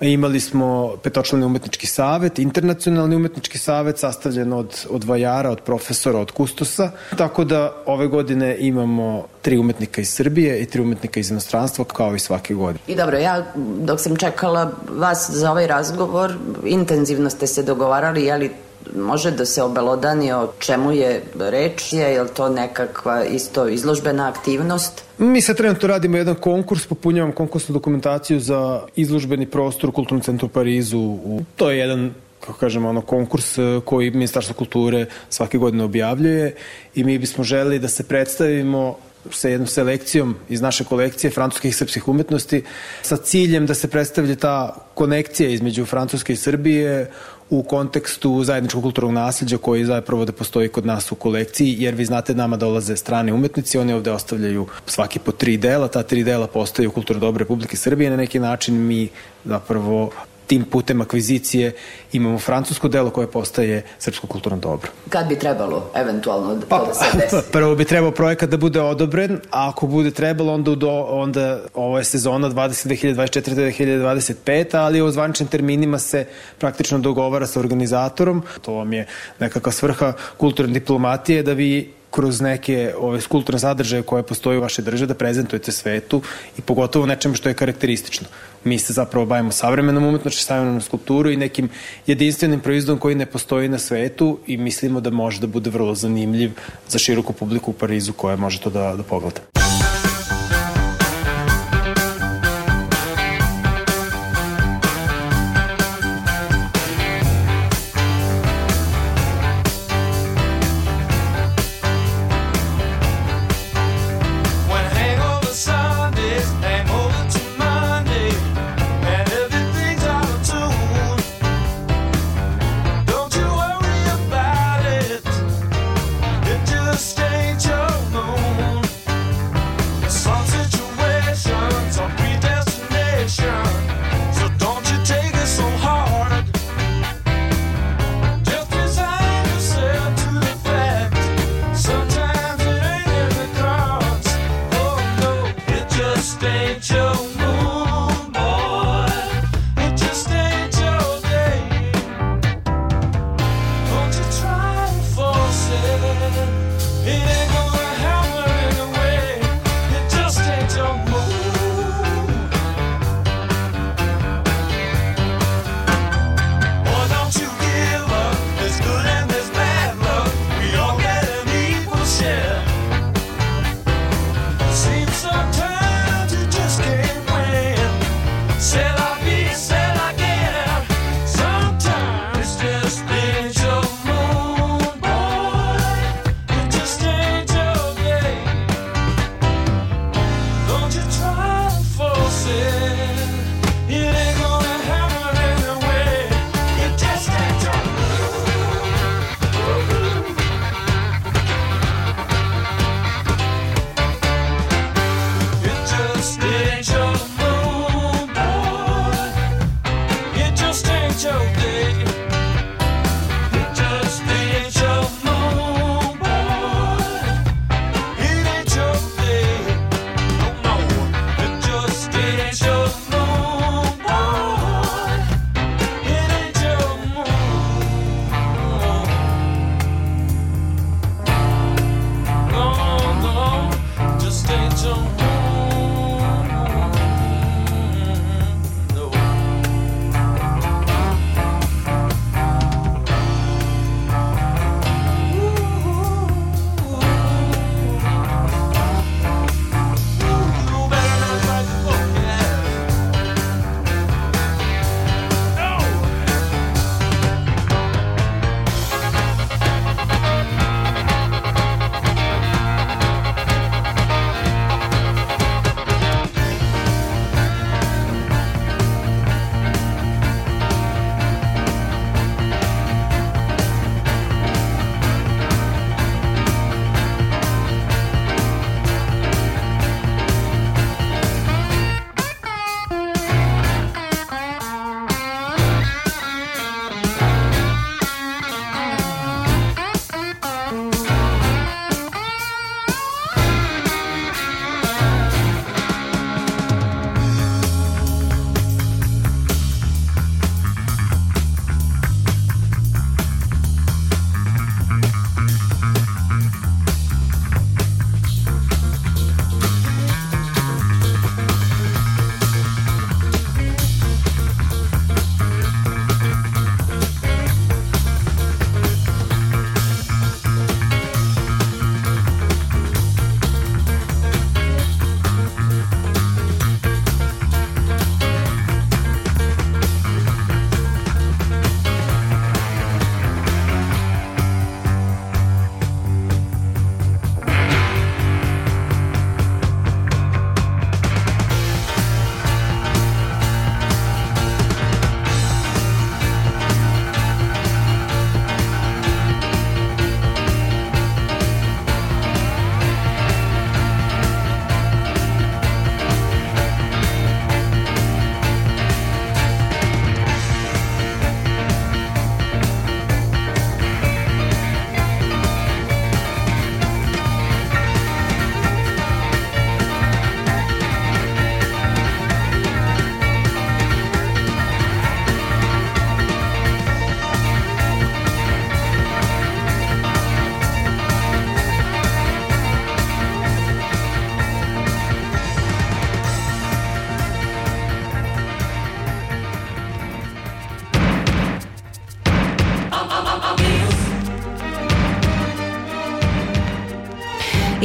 Imali smo petočlani umetnički savet, internacionalni umetnički savet sastavljen od, od vajara, od profesora, od kustosa. Tako da ove godine imamo tri umetnika iz Srbije i tri umetnika iz inostranstva kao i svake godine. I dobro, ja dok sam čekala vas za ovaj razgovor, intenzivno ste se dogovarali, je li može da se obelodani o čemu je reč, je, je li to nekakva isto izložbena aktivnost? Mi sad trenutno radimo jedan konkurs, popunjavam konkursnu dokumentaciju za izložbeni prostor u Kulturnom centru u Parizu. To je jedan kako kažemo, ono, konkurs e, koji Ministarstvo kulture svake godine objavljuje i mi bismo želeli da se predstavimo sa jednom selekcijom iz naše kolekcije francuskih i srpskih umetnosti sa ciljem da se predstavlja ta konekcija između Francuske i Srbije u kontekstu zajedničkog kulturnog nasljeđa koji zapravo da postoji kod nas u kolekciji, jer vi znate nama dolaze strani umetnici, oni ovde ostavljaju svaki po tri dela, ta tri dela postaju kulturno dobro Republike Srbije, na neki način mi zapravo tim putem akvizicije imamo francusko delo koje postaje srpsko kulturno dobro. Kad bi trebalo eventualno da, pa, da se (laughs) desi? Prvo bi trebao projekat da bude odobren, a ako bude trebalo onda, do, onda ovo je sezona 2024-2025, ali o zvaničnim terminima se praktično dogovara sa organizatorom. To vam je nekakva svrha kulturne diplomatije da vi kroz neke ove kulturne sadržaje koje postoje u vašoj državi da prezentujete svetu i pogotovo nečem što je karakteristično. Mi se zapravo bavimo savremenom umetnošću, savremenom skulpturu i nekim jedinstvenim proizvodom koji ne postoji na svetu i mislimo da može da bude vrlo zanimljiv za široku publiku u Parizu koja može to da, da pogleda.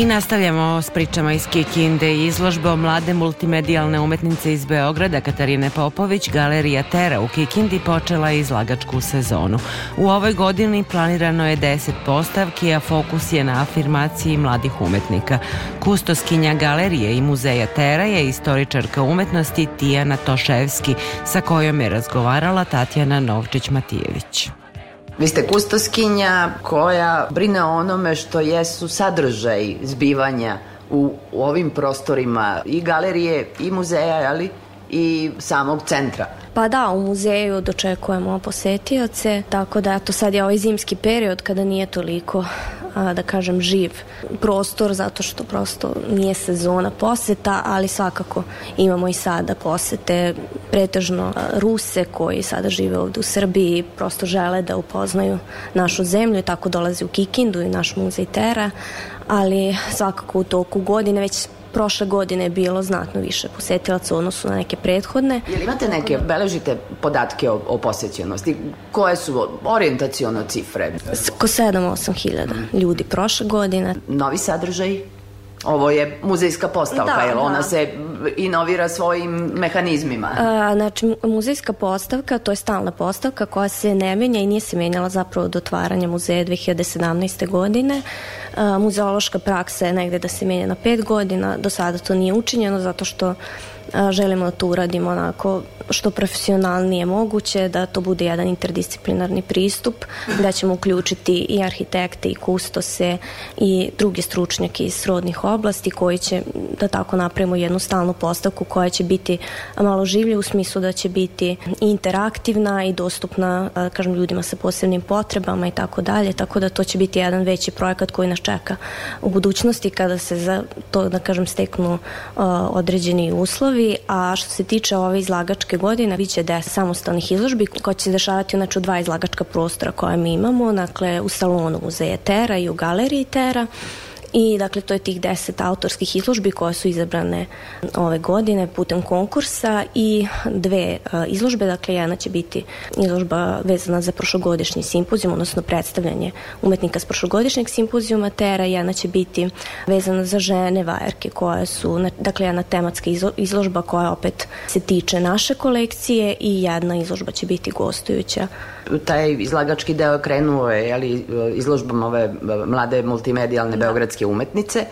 I nastavljamo s pričama iz Kikinde i izložbe o mlade multimedijalne umetnice iz Beograda Katarine Popović, Galerija Tera u Kikindi počela je izlagačku sezonu. U ovoj godini planirano je 10 postavki, a fokus je na afirmaciji mladih umetnika. Kustoskinja galerije i muzeja Tera je istoričarka umetnosti Tijana Toševski, sa kojom je razgovarala Tatjana Novčić-Matijević. Vi ste kustoskinja koja brine o onome što jesu sadržaj zbivanja u, u ovim prostorima i galerije i muzeja, ali i samog centra. Pa da, u muzeju dočekujemo posetioce, tako da to sad je ovaj zimski period kada nije toliko a, da kažem živ prostor zato što prosto nije sezona poseta, ali svakako imamo i sada posete pretežno Ruse koji sada žive ovde u Srbiji prosto žele da upoznaju našu zemlju i tako dolaze u Kikindu i naš muzej Tera, ali svakako u toku godine već prošle godine je bilo znatno više posetilaca u odnosu na neke prethodne. Jel imate neke, beležite podatke o, o posjećenosti? Koje su orijentacijono cifre? Ko 7-8 hiljada ljudi prošle godine. Novi sadržaj? Ovo je muzejska postavka, Da, jel ona da. se inovira svojim mehanizmima? A, znači, muzejska postavka, to je stalna postavka koja se ne menja i nije se menjala zapravo do otvaranja muzeja 2017. godine. A, muzeološka praksa je negde da se menja na pet godina, do sada to nije učinjeno zato što želimo da to uradimo onako što profesionalnije moguće, da to bude jedan interdisciplinarni pristup, da ćemo uključiti i arhitekte i kustose i druge stručnjake iz srodnih oblasti koji će da tako napravimo jednu stalnu postavku koja će biti malo življe u smislu da će biti interaktivna i dostupna kažem ljudima sa posebnim potrebama i tako dalje, tako da to će biti jedan veći projekat koji nas čeka u budućnosti kada se za to da kažem steknu određeni uslovi, a što se tiče ove izlagačke godine, bit će 10 samostalnih izložbi koja će se dešavati znači, u dva izlagačka prostora koje mi imamo, dakle u salonu muzeja Tera i u galeriji Tera. I dakle to je tih 10 autorskih izložbi koje su izabrane ove godine putem konkursa i dve uh, izložbe, dakle jedna će biti izložba vezana za prošlogodišnji simpozijum, odnosno predstavljanje umetnika s prošlogodišnjeg simpozijuma Tera, jedna će biti vezana za žene vajarke koje su, dakle jedna tematska izlo- izložba koja opet se tiče naše kolekcije i jedna izložba će biti gostujuća. Taj izlagački deo krenuo je jeli, izložbom ove mlade multimedijalne beogradske umetnice.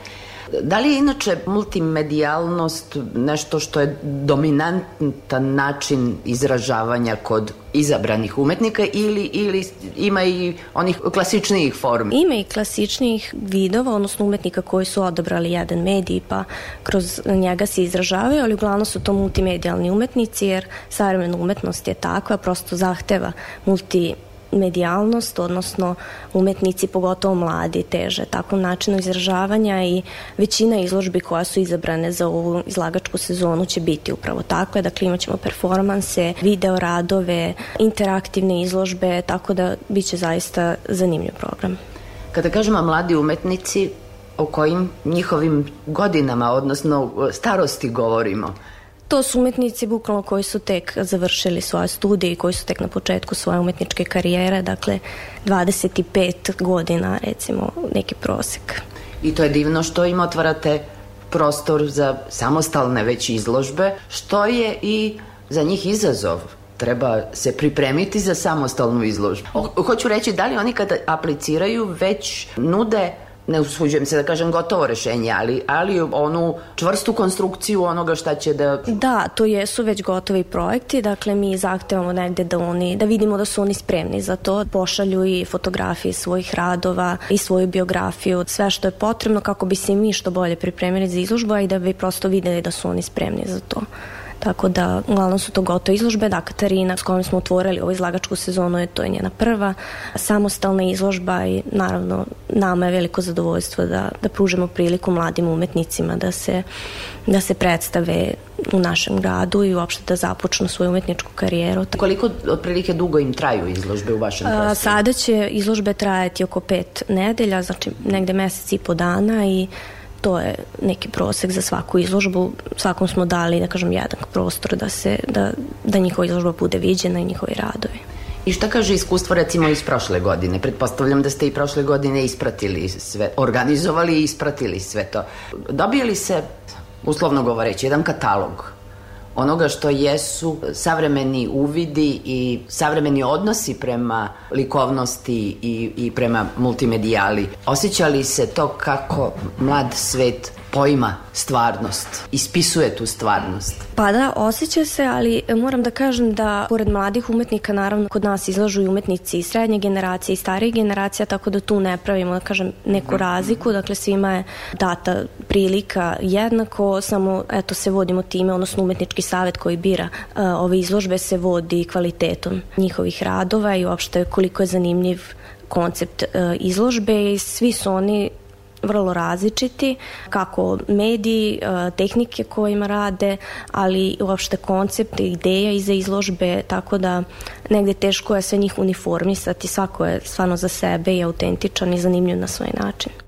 Da li je inače multimedijalnost nešto što je dominantan način izražavanja kod izabranih umetnika ili, ili ima i onih klasičnijih formi? Ima i klasičnijih vidova, odnosno umetnika koji su odabrali jedan medij pa kroz njega se izražavaju, ali uglavnom su to multimedijalni umetnici jer savremena umetnost je takva, prosto zahteva multi medijalnost, odnosno umetnici, pogotovo mladi, teže takvom načinu izražavanja i većina izložbi koja su izabrane za ovu izlagačku sezonu će biti upravo takve, dakle imat ćemo performanse, video radove, interaktivne izložbe, tako da bit će zaista zanimljiv program. Kada kažemo mladi umetnici, o kojim njihovim godinama, odnosno starosti govorimo? To su umetnici bukvalno koji su tek završili svoje studije i koji su tek na početku svoje umetničke karijere, dakle 25 godina recimo neki prosek. I to je divno što im otvarate prostor za samostalne već izložbe, što je i za njih izazov. Treba se pripremiti za samostalnu izložbu. Hoću reći, da li oni kada apliciraju već nude ne usuđujem se da kažem gotovo rešenje, ali, ali onu čvrstu konstrukciju onoga šta će da... Da, to jesu već gotovi projekti, dakle mi zahtevamo negde da oni, da vidimo da su oni spremni za to, pošalju i fotografije svojih radova i svoju biografiju, sve što je potrebno kako bi se mi što bolje pripremili za izložbu, a i da bi prosto videli da su oni spremni za to. Tako da, uglavnom su to gotove izložbe. Da, Katarina s kojom smo otvorili ovu izlagačku sezonu, je to je njena prva samostalna izložba i naravno nama je veliko zadovoljstvo da, da pružimo priliku mladim umetnicima da se, da se predstave u našem gradu i uopšte da započnu svoju umetničku karijeru. Koliko otprilike dugo im traju izložbe u vašem prostoru? sada će izložbe trajati oko pet nedelja, znači negde mesec i po dana i to je neki prosek za svaku izložbu. Svakom smo dali, da kažem, jedan prostor da, se, da, da njihova izložba bude viđena i njihovi radovi. I šta kaže iskustvo recimo iz prošle godine? Pretpostavljam da ste i prošle godine ispratili sve, organizovali i ispratili sve to. Dobije li se, uslovno govoreći, jedan katalog onoga što jesu savremeni uvidi i savremeni odnosi prema likovnosti i, i prema multimedijali. Osjećali se to kako mlad svet poima stvarnost, ispisuje tu stvarnost. Pa da, osjeća se, ali moram da kažem da pored mladih umetnika naravno kod nas izlažu i umetnici i srednje generacije i starije generacija, tako da tu ne pravimo, da kažem, neku razliku, dakle svima je data prilika jednako, samo eto se vodimo time, odnosno umetnički savet koji bira uh, ove izložbe se vodi kvalitetom njihovih radova i uopšte koliko je zanimljiv koncept uh, izložbe i svi su oni vrlo različiti, kako mediji, e, tehnike kojima rade, ali uopšte koncept, ideja iza izložbe, tako da negde teško je sve njih uniformisati, svako je stvarno za sebe i autentičan i zanimljiv na svoj način.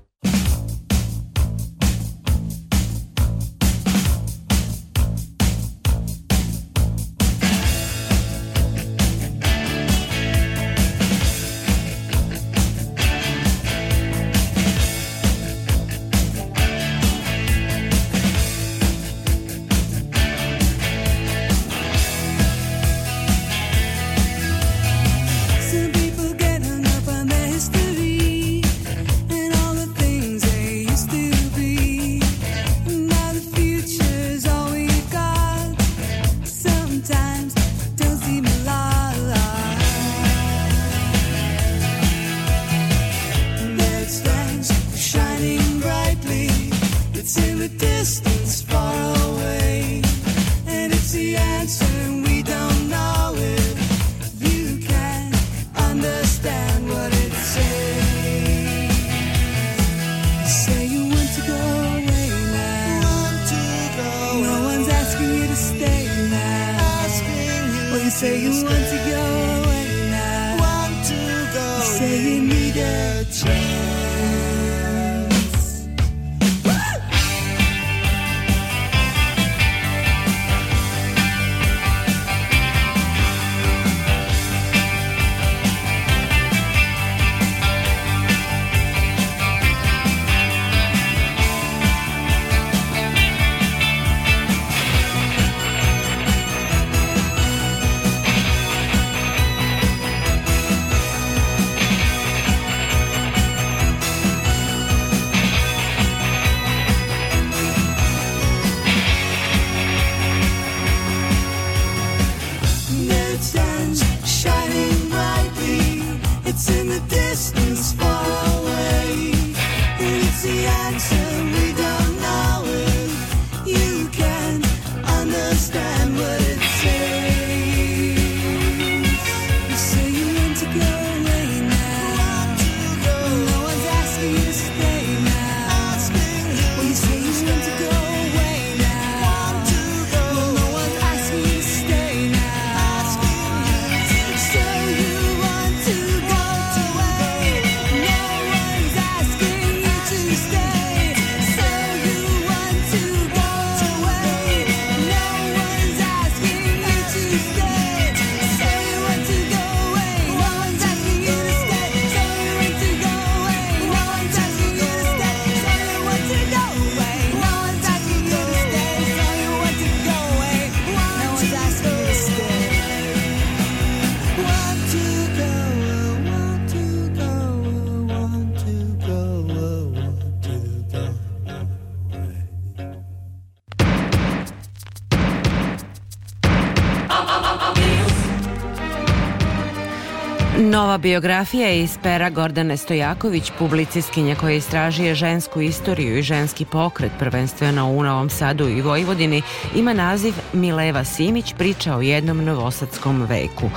Biografija je iz pera Gordane Stojaković, publicistkinja koja istražuje žensku istoriju i ženski pokret, prvenstveno u Novom Sadu i Vojvodini, ima naziv Mileva Simić, priča o jednom novosadskom veku.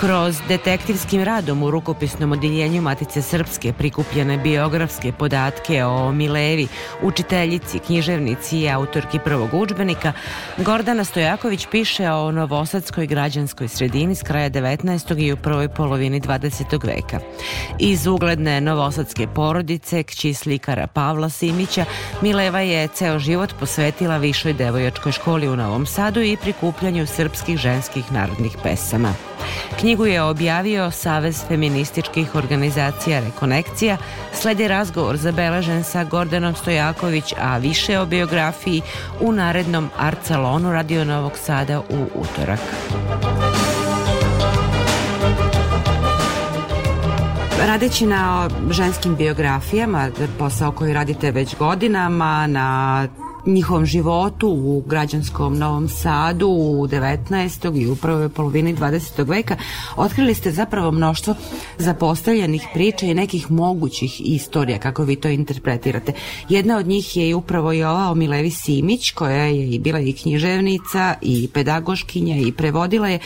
Kroz detektivskim radom u rukopisnom odjeljenju Matice Srpske prikupljene biografske podatke o Milevi, učiteljici, književnici i autorki prvog udžbenika, Gordana Stojaković piše o novosadskoj građanskoj sredini s kraja 19. i u prvoj polovini 20. 20. veka. Iz ugledne novosadske porodice, kći slikara Pavla Simića, Mileva je ceo život posvetila višoj devojačkoj školi u Novom Sadu i prikupljanju srpskih ženskih narodnih pesama. Knjigu je objavio Savez feminističkih organizacija Rekonekcija, sledi razgovor zabeležen sa Gordanom Stojaković, a više o biografiji u narednom Art Salonu Radio Novog Sada u utorak. Radeći na ženskim biografijama, posao koji radite već godinama, na njihovom životu u građanskom Novom Sadu u 19. i u prvoj polovini 20. veka, otkrili ste zapravo mnoštvo zapostavljenih priča i nekih mogućih istorija, kako vi to interpretirate. Jedna od njih je upravo i ova o Milevi Simić, koja je i bila i književnica i pedagoškinja i prevodila je.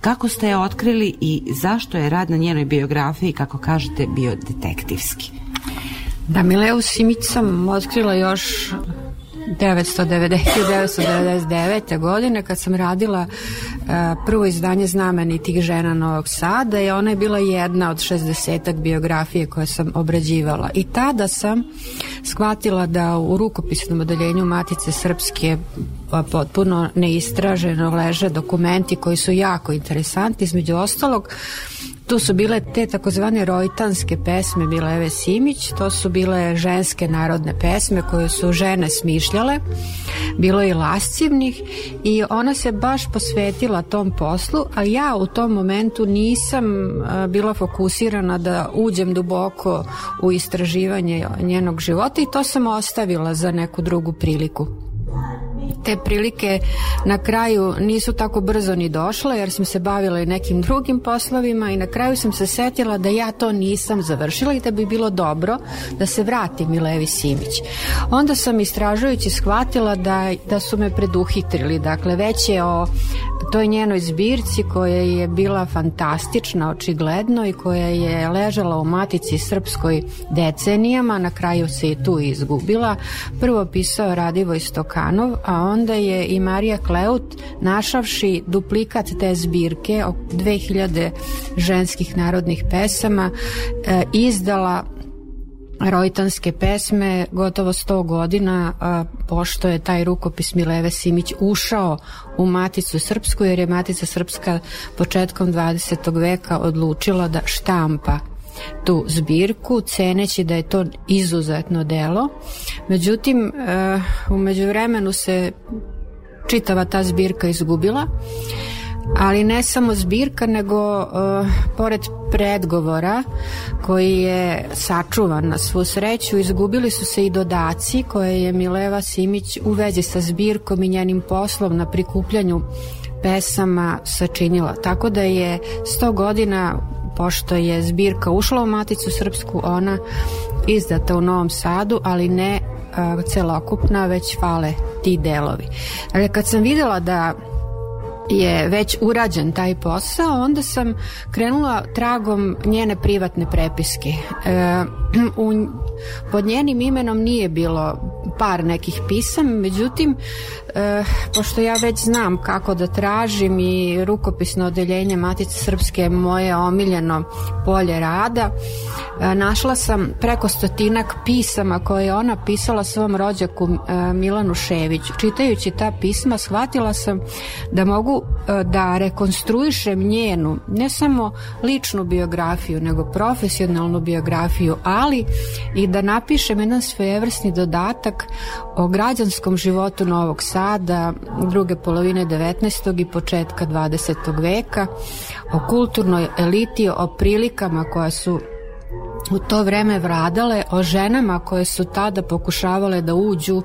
Kako ste je otkrili i zašto je rad na njenoj biografiji, kako kažete, bio detektivski? Da, Mileu Simić sam otkrila još 1999. godine kad sam radila uh, prvo izdanje znamenitih žena Novog Sada i ona je bila jedna od 60 biografije koje sam obrađivala. I tada sam shvatila da u rukopisnom odeljenju Matice Srpske potpuno neistraženo leže dokumenti koji su jako interesanti, između ostalog Tu su bile te takozvane rojtanske pesme Mileve Simić, to su bile ženske narodne pesme koje su žene smišljale, bilo i lascivnih i ona se baš posvetila tom poslu, a ja u tom momentu nisam bila fokusirana da uđem duboko u istraživanje njenog života i to sam ostavila za neku drugu priliku te prilike na kraju nisu tako brzo ni došle jer sam se bavila i nekim drugim poslovima i na kraju sam se setila da ja to nisam završila i da bi bilo dobro da se vrati Milevi Simić. Onda sam istražujući shvatila da, da su me preduhitrili, dakle već je o toj njenoj zbirci koja je bila fantastična očigledno i koja je ležala u matici srpskoj decenijama, na kraju se i tu izgubila. Prvo pisao Radivoj Stokanov, a onda je i Marija Kleut našavši duplikat te zbirke o 2000 ženskih narodnih pesama e, izdala rojtanske pesme gotovo 100 godina a, pošto je taj rukopis Mileve Simić ušao u Maticu Srpsku jer je Matica Srpska početkom 20. veka odlučila da štampa tu zbirku, ceneći da je to izuzetno delo. Međutim, e, umeđu vremenu se čitava ta zbirka izgubila, ali ne samo zbirka, nego uh, pored predgovora koji je sačuvan na svu sreću, izgubili su se i dodaci koje je Mileva Simić u vezi sa zbirkom i njenim poslom na prikupljanju pesama sačinila. Tako da je 100 godina pošto je zbirka ušla u Maticu Srpsku, ona izdata u Novom Sadu, ali ne celokupna, već fale ti delovi. Ali kad sam videla da je već urađen taj posao, onda sam krenula tragom njene privatne prepiske. E, u, pod njenim imenom nije bilo par nekih pisama, međutim, e, pošto ja već znam kako da tražim i rukopisno odeljenje Matice Srpske je moje omiljeno polje rada, e, našla sam preko stotinak pisama koje je ona pisala svom rođaku e, Milanu Ševiću. Čitajući ta pisma shvatila sam da mogu e, da rekonstruišem njenu, ne samo ličnu biografiju, nego profesionalnu biografiju, ali i da napišem jedan svojevrsni dodatak o građanskom životu Novog Sada druge polovine 19. i početka 20. veka, o kulturnoj eliti, o prilikama koja su u to vreme vradale o ženama koje su tada pokušavale da uđu uh,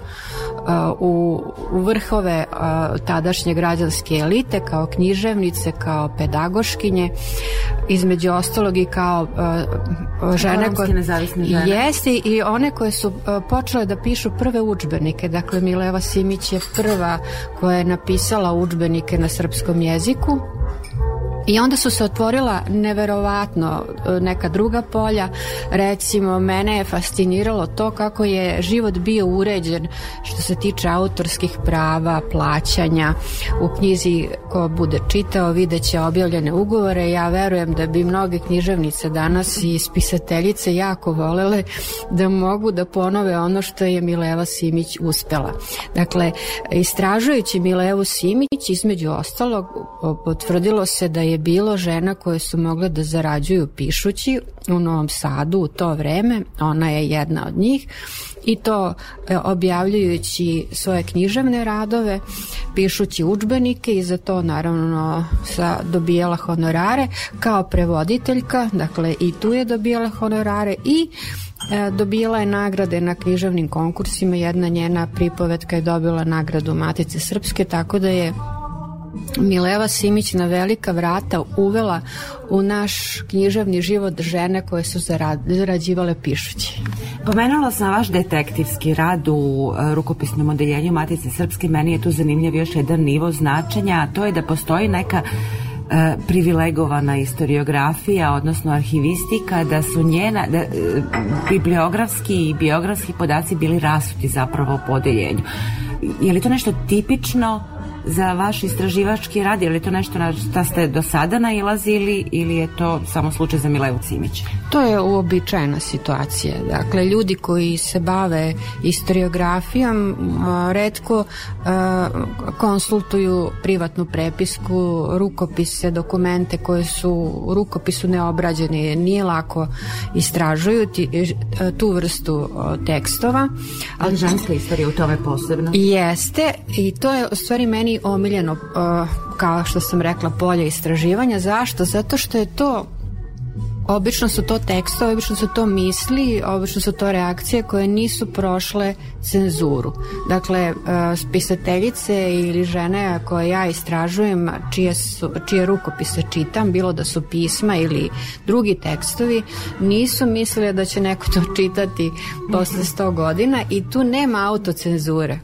u, u vrhove uh, tadašnje građanske elite kao književnice, kao pedagoškinje između ostalog i kao uh, žene koje nezavisne žene. Jeste i one koje su počele da pišu prve udžbenike dakle Mileva Simić je prva koja je napisala udžbenike na srpskom jeziku I onda su se otvorila neverovatno e, neka druga polja. Recimo, mene je fasciniralo to kako je život bio uređen što se tiče autorskih prava, plaćanja. U knjizi ko bude čitao videće objavljene ugovore. Ja verujem da bi mnoge književnice danas i spisateljice jako volele da mogu da ponove ono što je Mileva Simić uspela. Dakle, istražujući Milevu Simić, između ostalog, potvrdilo se da je bilo žena koje su mogle da zarađuju pišući u Novom Sadu u to vreme, ona je jedna od njih i to e, objavljujući svoje književne radove, pišući učbenike i za to naravno sa, dobijala honorare kao prevoditeljka, dakle i tu je dobijala honorare i e, dobila je nagrade na književnim konkursima, jedna njena pripovetka je dobila nagradu Matice Srpske, tako da je Mileva Simić na velika vrata uvela u naš književni život žene koje su zarađivale pišući. Pomenula sam vaš detektivski rad u e, rukopisnom odeljenju Matice Srpske. Meni je tu zanimljiv još jedan nivo značenja, a to je da postoji neka e, privilegovana istoriografija, odnosno arhivistika, da su njena, da, e, bibliografski i biografski podaci bili rasuti zapravo u podeljenju. Je li to nešto tipično za vaš istraživački rad? Je li to nešto na šta ste do sada nailazili ili je to samo slučaj za Milevu Cimić? To je uobičajena situacija. Dakle, ljudi koji se bave istoriografijom redko konsultuju privatnu prepisku, rukopise, dokumente koje su u rukopisu neobrađeni, nije lako istražuju ti, e, tu vrstu tekstova. Ali ženska istorija u tome posebno? Jeste i to je u stvari meni omiljeno uh, kao što sam rekla polje istraživanja. Zašto? Zato što je to Obično su to tekstovi, obično su to misli, obično su to reakcije koje nisu prošle cenzuru. Dakle, spisateljice ili žene koje ja istražujem, čije, su, čije rukopise čitam, bilo da su pisma ili drugi tekstovi, nisu mislile da će neko to čitati posle 100 godina i tu nema autocenzure.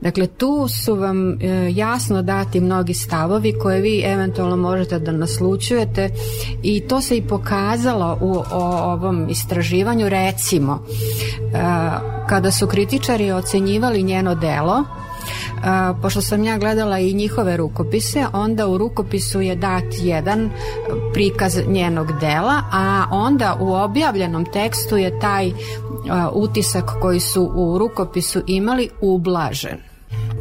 Dakle, tu su vam e, jasno dati mnogi stavovi koje vi eventualno možete da naslučujete i to se i pokazalo u ovom istraživanju. Recimo, e, kada su kritičari ocenjivali njeno delo, a, pošto sam ja gledala i njihove rukopise, onda u rukopisu je dat jedan prikaz njenog dela, a onda u objavljenom tekstu je taj a, utisak koji su u rukopisu imali ublažen.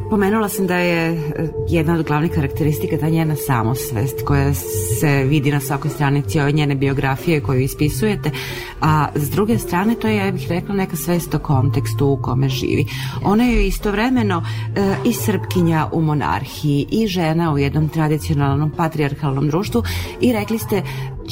Pomenula sam da je e, jedna od glavnih karakteristika ta njena samosvest koja se vidi na svakoj stranici ove njene biografije koju ispisujete, a s druge strane to je, ja bih rekla, neka svest o kontekstu u kome živi. Ona je istovremeno e, i srpkinja u monarhiji i žena u jednom tradicionalnom patrijarhalnom društvu i rekli ste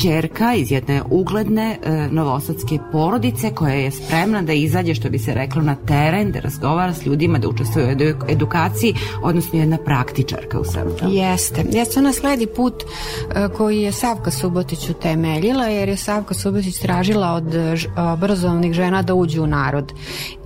čerka iz jedne ugledne e, novosadske porodice koja je spremna da izađe, što bi se reklo, na teren, da razgovara s ljudima, da učestvuje u edu, edukaciji, odnosno jedna praktičarka u svemu. Jeste. Jeste, ona sledi put e, koji je Savka Subotić utemeljila, jer je Savka Subotić tražila od e, obrazovnih žena da uđu u narod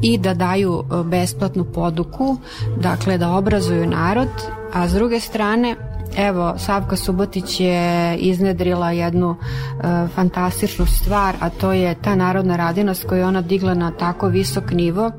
i da daju e, besplatnu poduku, dakle da obrazuju narod, a s druge strane Evo, Savka Subotić je iznedrila jednu e, fantastičnu stvar, a to je ta narodna radinost koju je ona digla na tako visok nivo,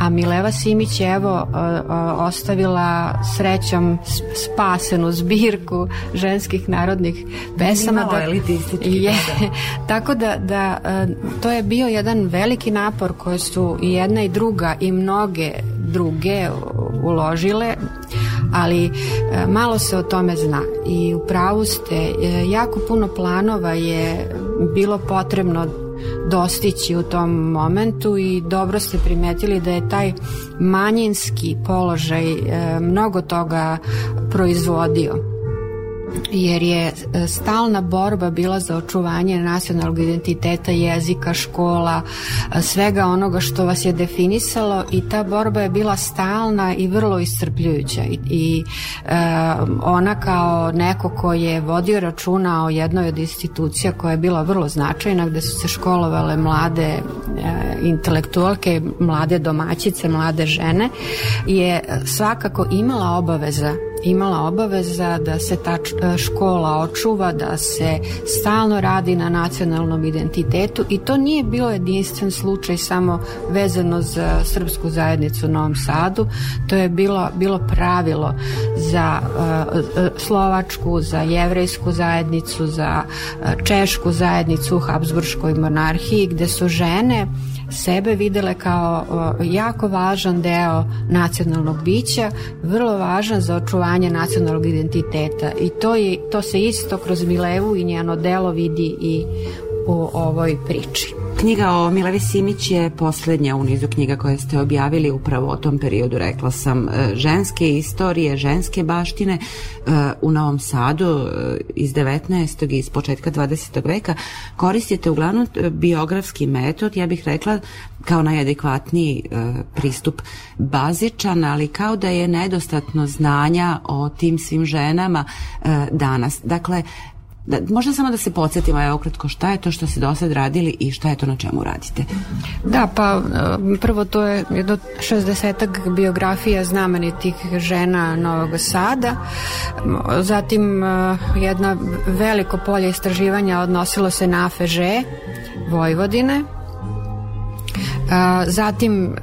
a Mileva Simić je evo e, e, ostavila srećom spasenu zbirku ženskih narodnih pesama. Da, elitistički. Je, da. (laughs) tako da, da e, to je bio jedan veliki napor koje su i jedna i druga i mnoge druge uložile ali e, malo se o tome zna. I u pravu ste, e, jako puno planova je bilo potrebno dostići u tom momentu i dobro ste primetili da je taj manjinski položaj e, mnogo toga proizvodio jer je e, stalna borba bila za očuvanje nacionalnog identiteta, jezika, škola, e, svega onoga što vas je definisalo i ta borba je bila stalna i vrlo iscrpljujuća. I, i e, ona kao neko ko je vodio računa o jednoj od institucija koja je bila vrlo značajna gde su se školovale mlade e, intelektualke, mlade domaćice, mlade žene je svakako imala obaveza imala obaveza da se ta č- škola očuva, da se stalno radi na nacionalnom identitetu i to nije bilo jedinstven slučaj samo vezano za srpsku zajednicu u Novom Sadu, to je bilo, bilo pravilo za uh, uh, slovačku, za jevrejsku zajednicu, za češku zajednicu u Habsburškoj monarhiji, gde su žene sebe videle kao jako važan deo nacionalnog bića, vrlo važan za očuvanje nacionalnog identiteta i to, je, to se isto kroz Milevu i njeno delo vidi i u ovoj priči. Knjiga o Milevi Simić je poslednja u nizu knjiga koje ste objavili upravo o tom periodu, rekla sam, e, ženske istorije, ženske baštine e, u Novom Sadu e, iz 19. i iz početka 20. veka. Koristite uglavnom biografski metod, ja bih rekla kao najadekvatniji pristup bazičan, ali kao da je nedostatno znanja o tim svim ženama danas. Dakle, Da, možda samo da se podsjetimo, evo ukratko, šta je to što ste do sad radili i šta je to na čemu radite? Da, pa prvo to je jedno 60 biografija znamenitih žena Novog Sada, zatim jedna veliko polje istraživanja odnosilo se na AFŽ Vojvodine, Zatim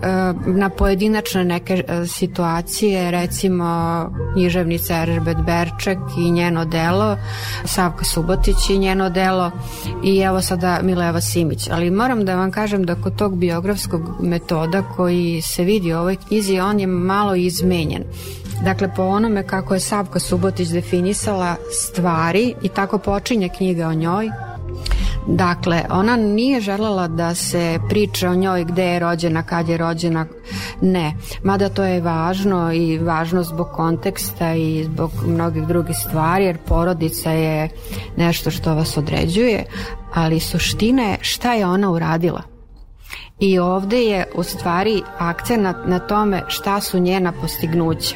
na pojedinačne neke situacije, recimo književnica Eržbet Berček i njeno delo, Savka Subotić i njeno delo i evo sada Mileva Simić. Ali moram da vam kažem da kod tog biografskog metoda koji se vidi u ovoj knjizi, on je malo izmenjen. Dakle, po onome kako je Savka Subotić definisala stvari i tako počinje knjiga o njoj, Dakle, ona nije želela da se priča o njoj gde je rođena, kad je rođena, ne. Mada to je važno i važno zbog konteksta i zbog mnogih drugih stvari, jer porodica je nešto što vas određuje, ali suština je šta je ona uradila. I ovde je u stvari akcenat na tome šta su njena postignuća.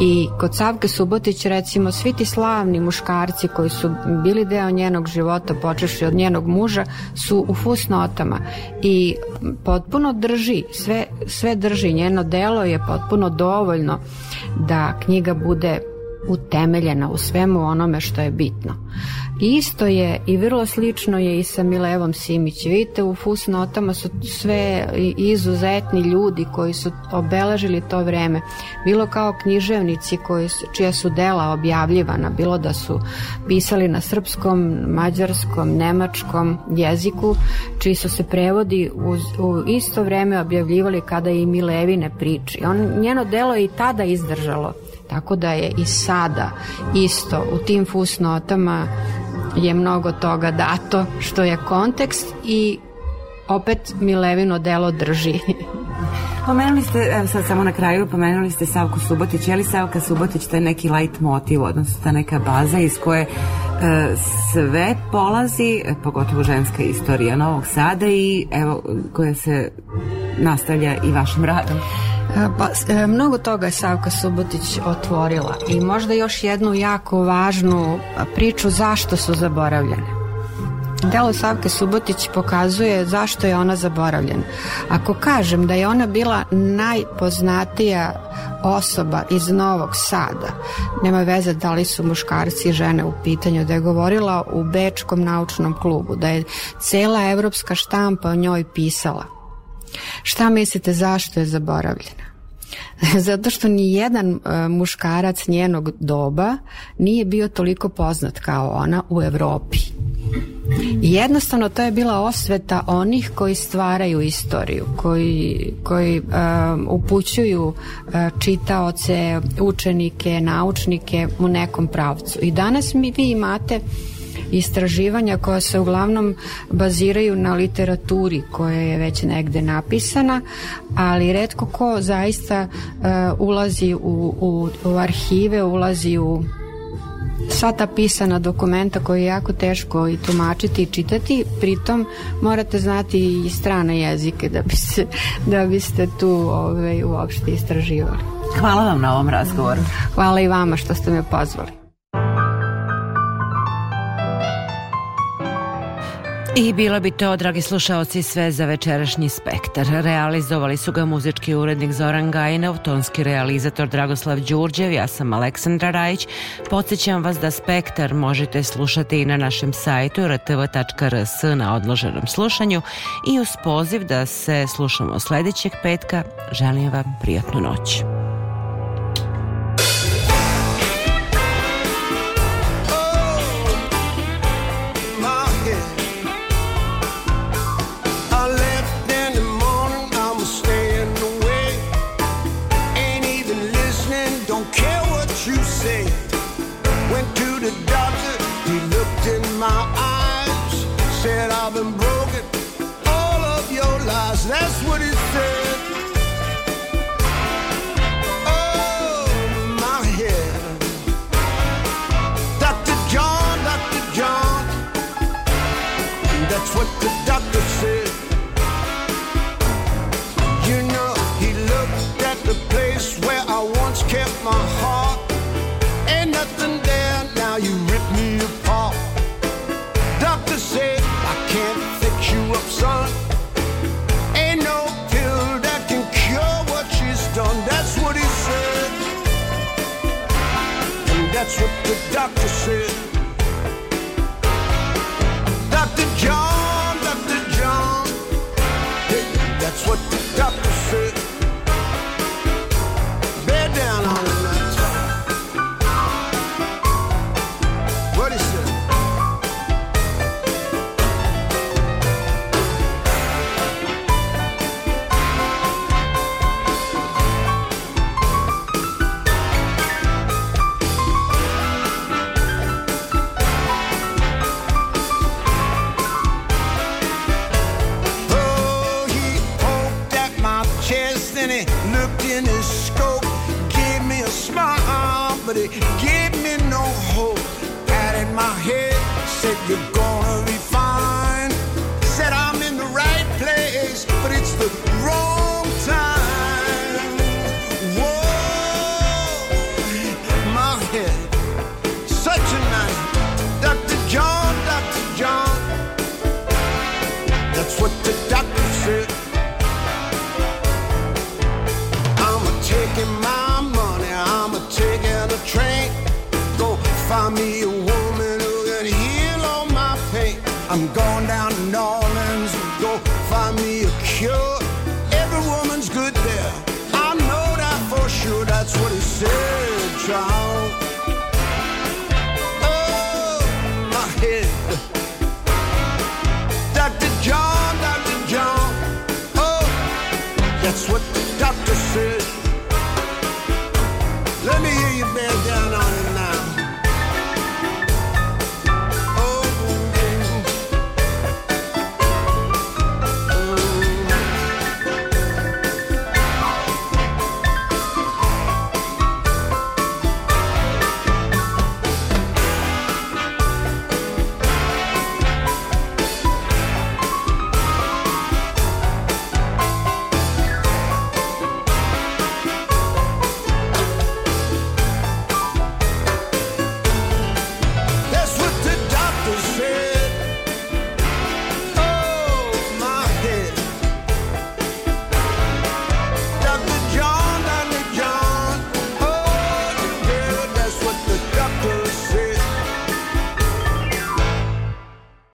I kod Savke Subotić recimo svi ti slavni muškarci koji su bili deo njenog života počeši od njenog muža su u fusnotama i potpuno drži, sve, sve drži, njeno delo je potpuno dovoljno da knjiga bude utemeljena u svemu onome što je bitno. Isto je i vrlo slično je i sa Milevom Simić. Vidite, u fusnotama su sve izuzetni ljudi koji su obeležili to vreme. Bilo kao književnici koji su, čija su dela objavljivana, bilo da su pisali na srpskom, mađarskom, nemačkom jeziku, čiji su se prevodi u, u isto vreme objavljivali kada i Milevine priči. On, njeno delo je i tada izdržalo. Tako da je i sada isto u tim fusnotama je mnogo toga dato što je kontekst i opet Milevino delo drži. (laughs) Pomenuli ste, evo sad samo na kraju, pomenuli ste Savku Subotić. Je li Savka Subotić taj neki light motiv, odnosno ta neka baza iz koje e, sve polazi, pogotovo ženska istorija Novog Sada i evo koja se nastavlja i vašim radom? Pa, mnogo toga je Savka Subotić otvorila i možda još jednu jako važnu priču zašto su zaboravljene. Delo Savke Subotić pokazuje zašto je ona zaboravljena. Ako kažem da je ona bila najpoznatija osoba iz Novog Sada, nema veze da li su muškarci i žene u pitanju, da je govorila u Bečkom naučnom klubu, da je cela evropska štampa o njoj pisala. Šta mislite zašto je zaboravljena? (laughs) Zato što ni jedan uh, muškarac njenog doba nije bio toliko poznat kao ona u Evropi. Jednostavno to je bila osveta onih koji stvaraju istoriju, koji, koji um, upućuju uh, čitaoce, učenike, naučnike u nekom pravcu. I danas mi vi imate istraživanja koja se uglavnom baziraju na literaturi koja je već negde napisana, ali redko ko zaista uh, ulazi u, u, u arhive, ulazi u sva ta pisana dokumenta koje je jako teško i tumačiti i čitati, pritom morate znati i strane jezike da biste, da biste tu ovaj, uopšte istraživali. Hvala vam na ovom razgovoru. Hvala i vama što ste me pozvali. I bilo bi to, dragi slušaoci, sve za večerašnji spektar. Realizovali su ga muzički urednik Zoran Gajinov, tonski realizator Dragoslav Đurđev, ja sam Aleksandra Rajić. Podsećam vas da spektar možete slušati i na našem sajtu rtv.rs na odloženom slušanju i uz poziv da se slušamo sledećeg petka. Želim vam prijatnu noć. hypocrisy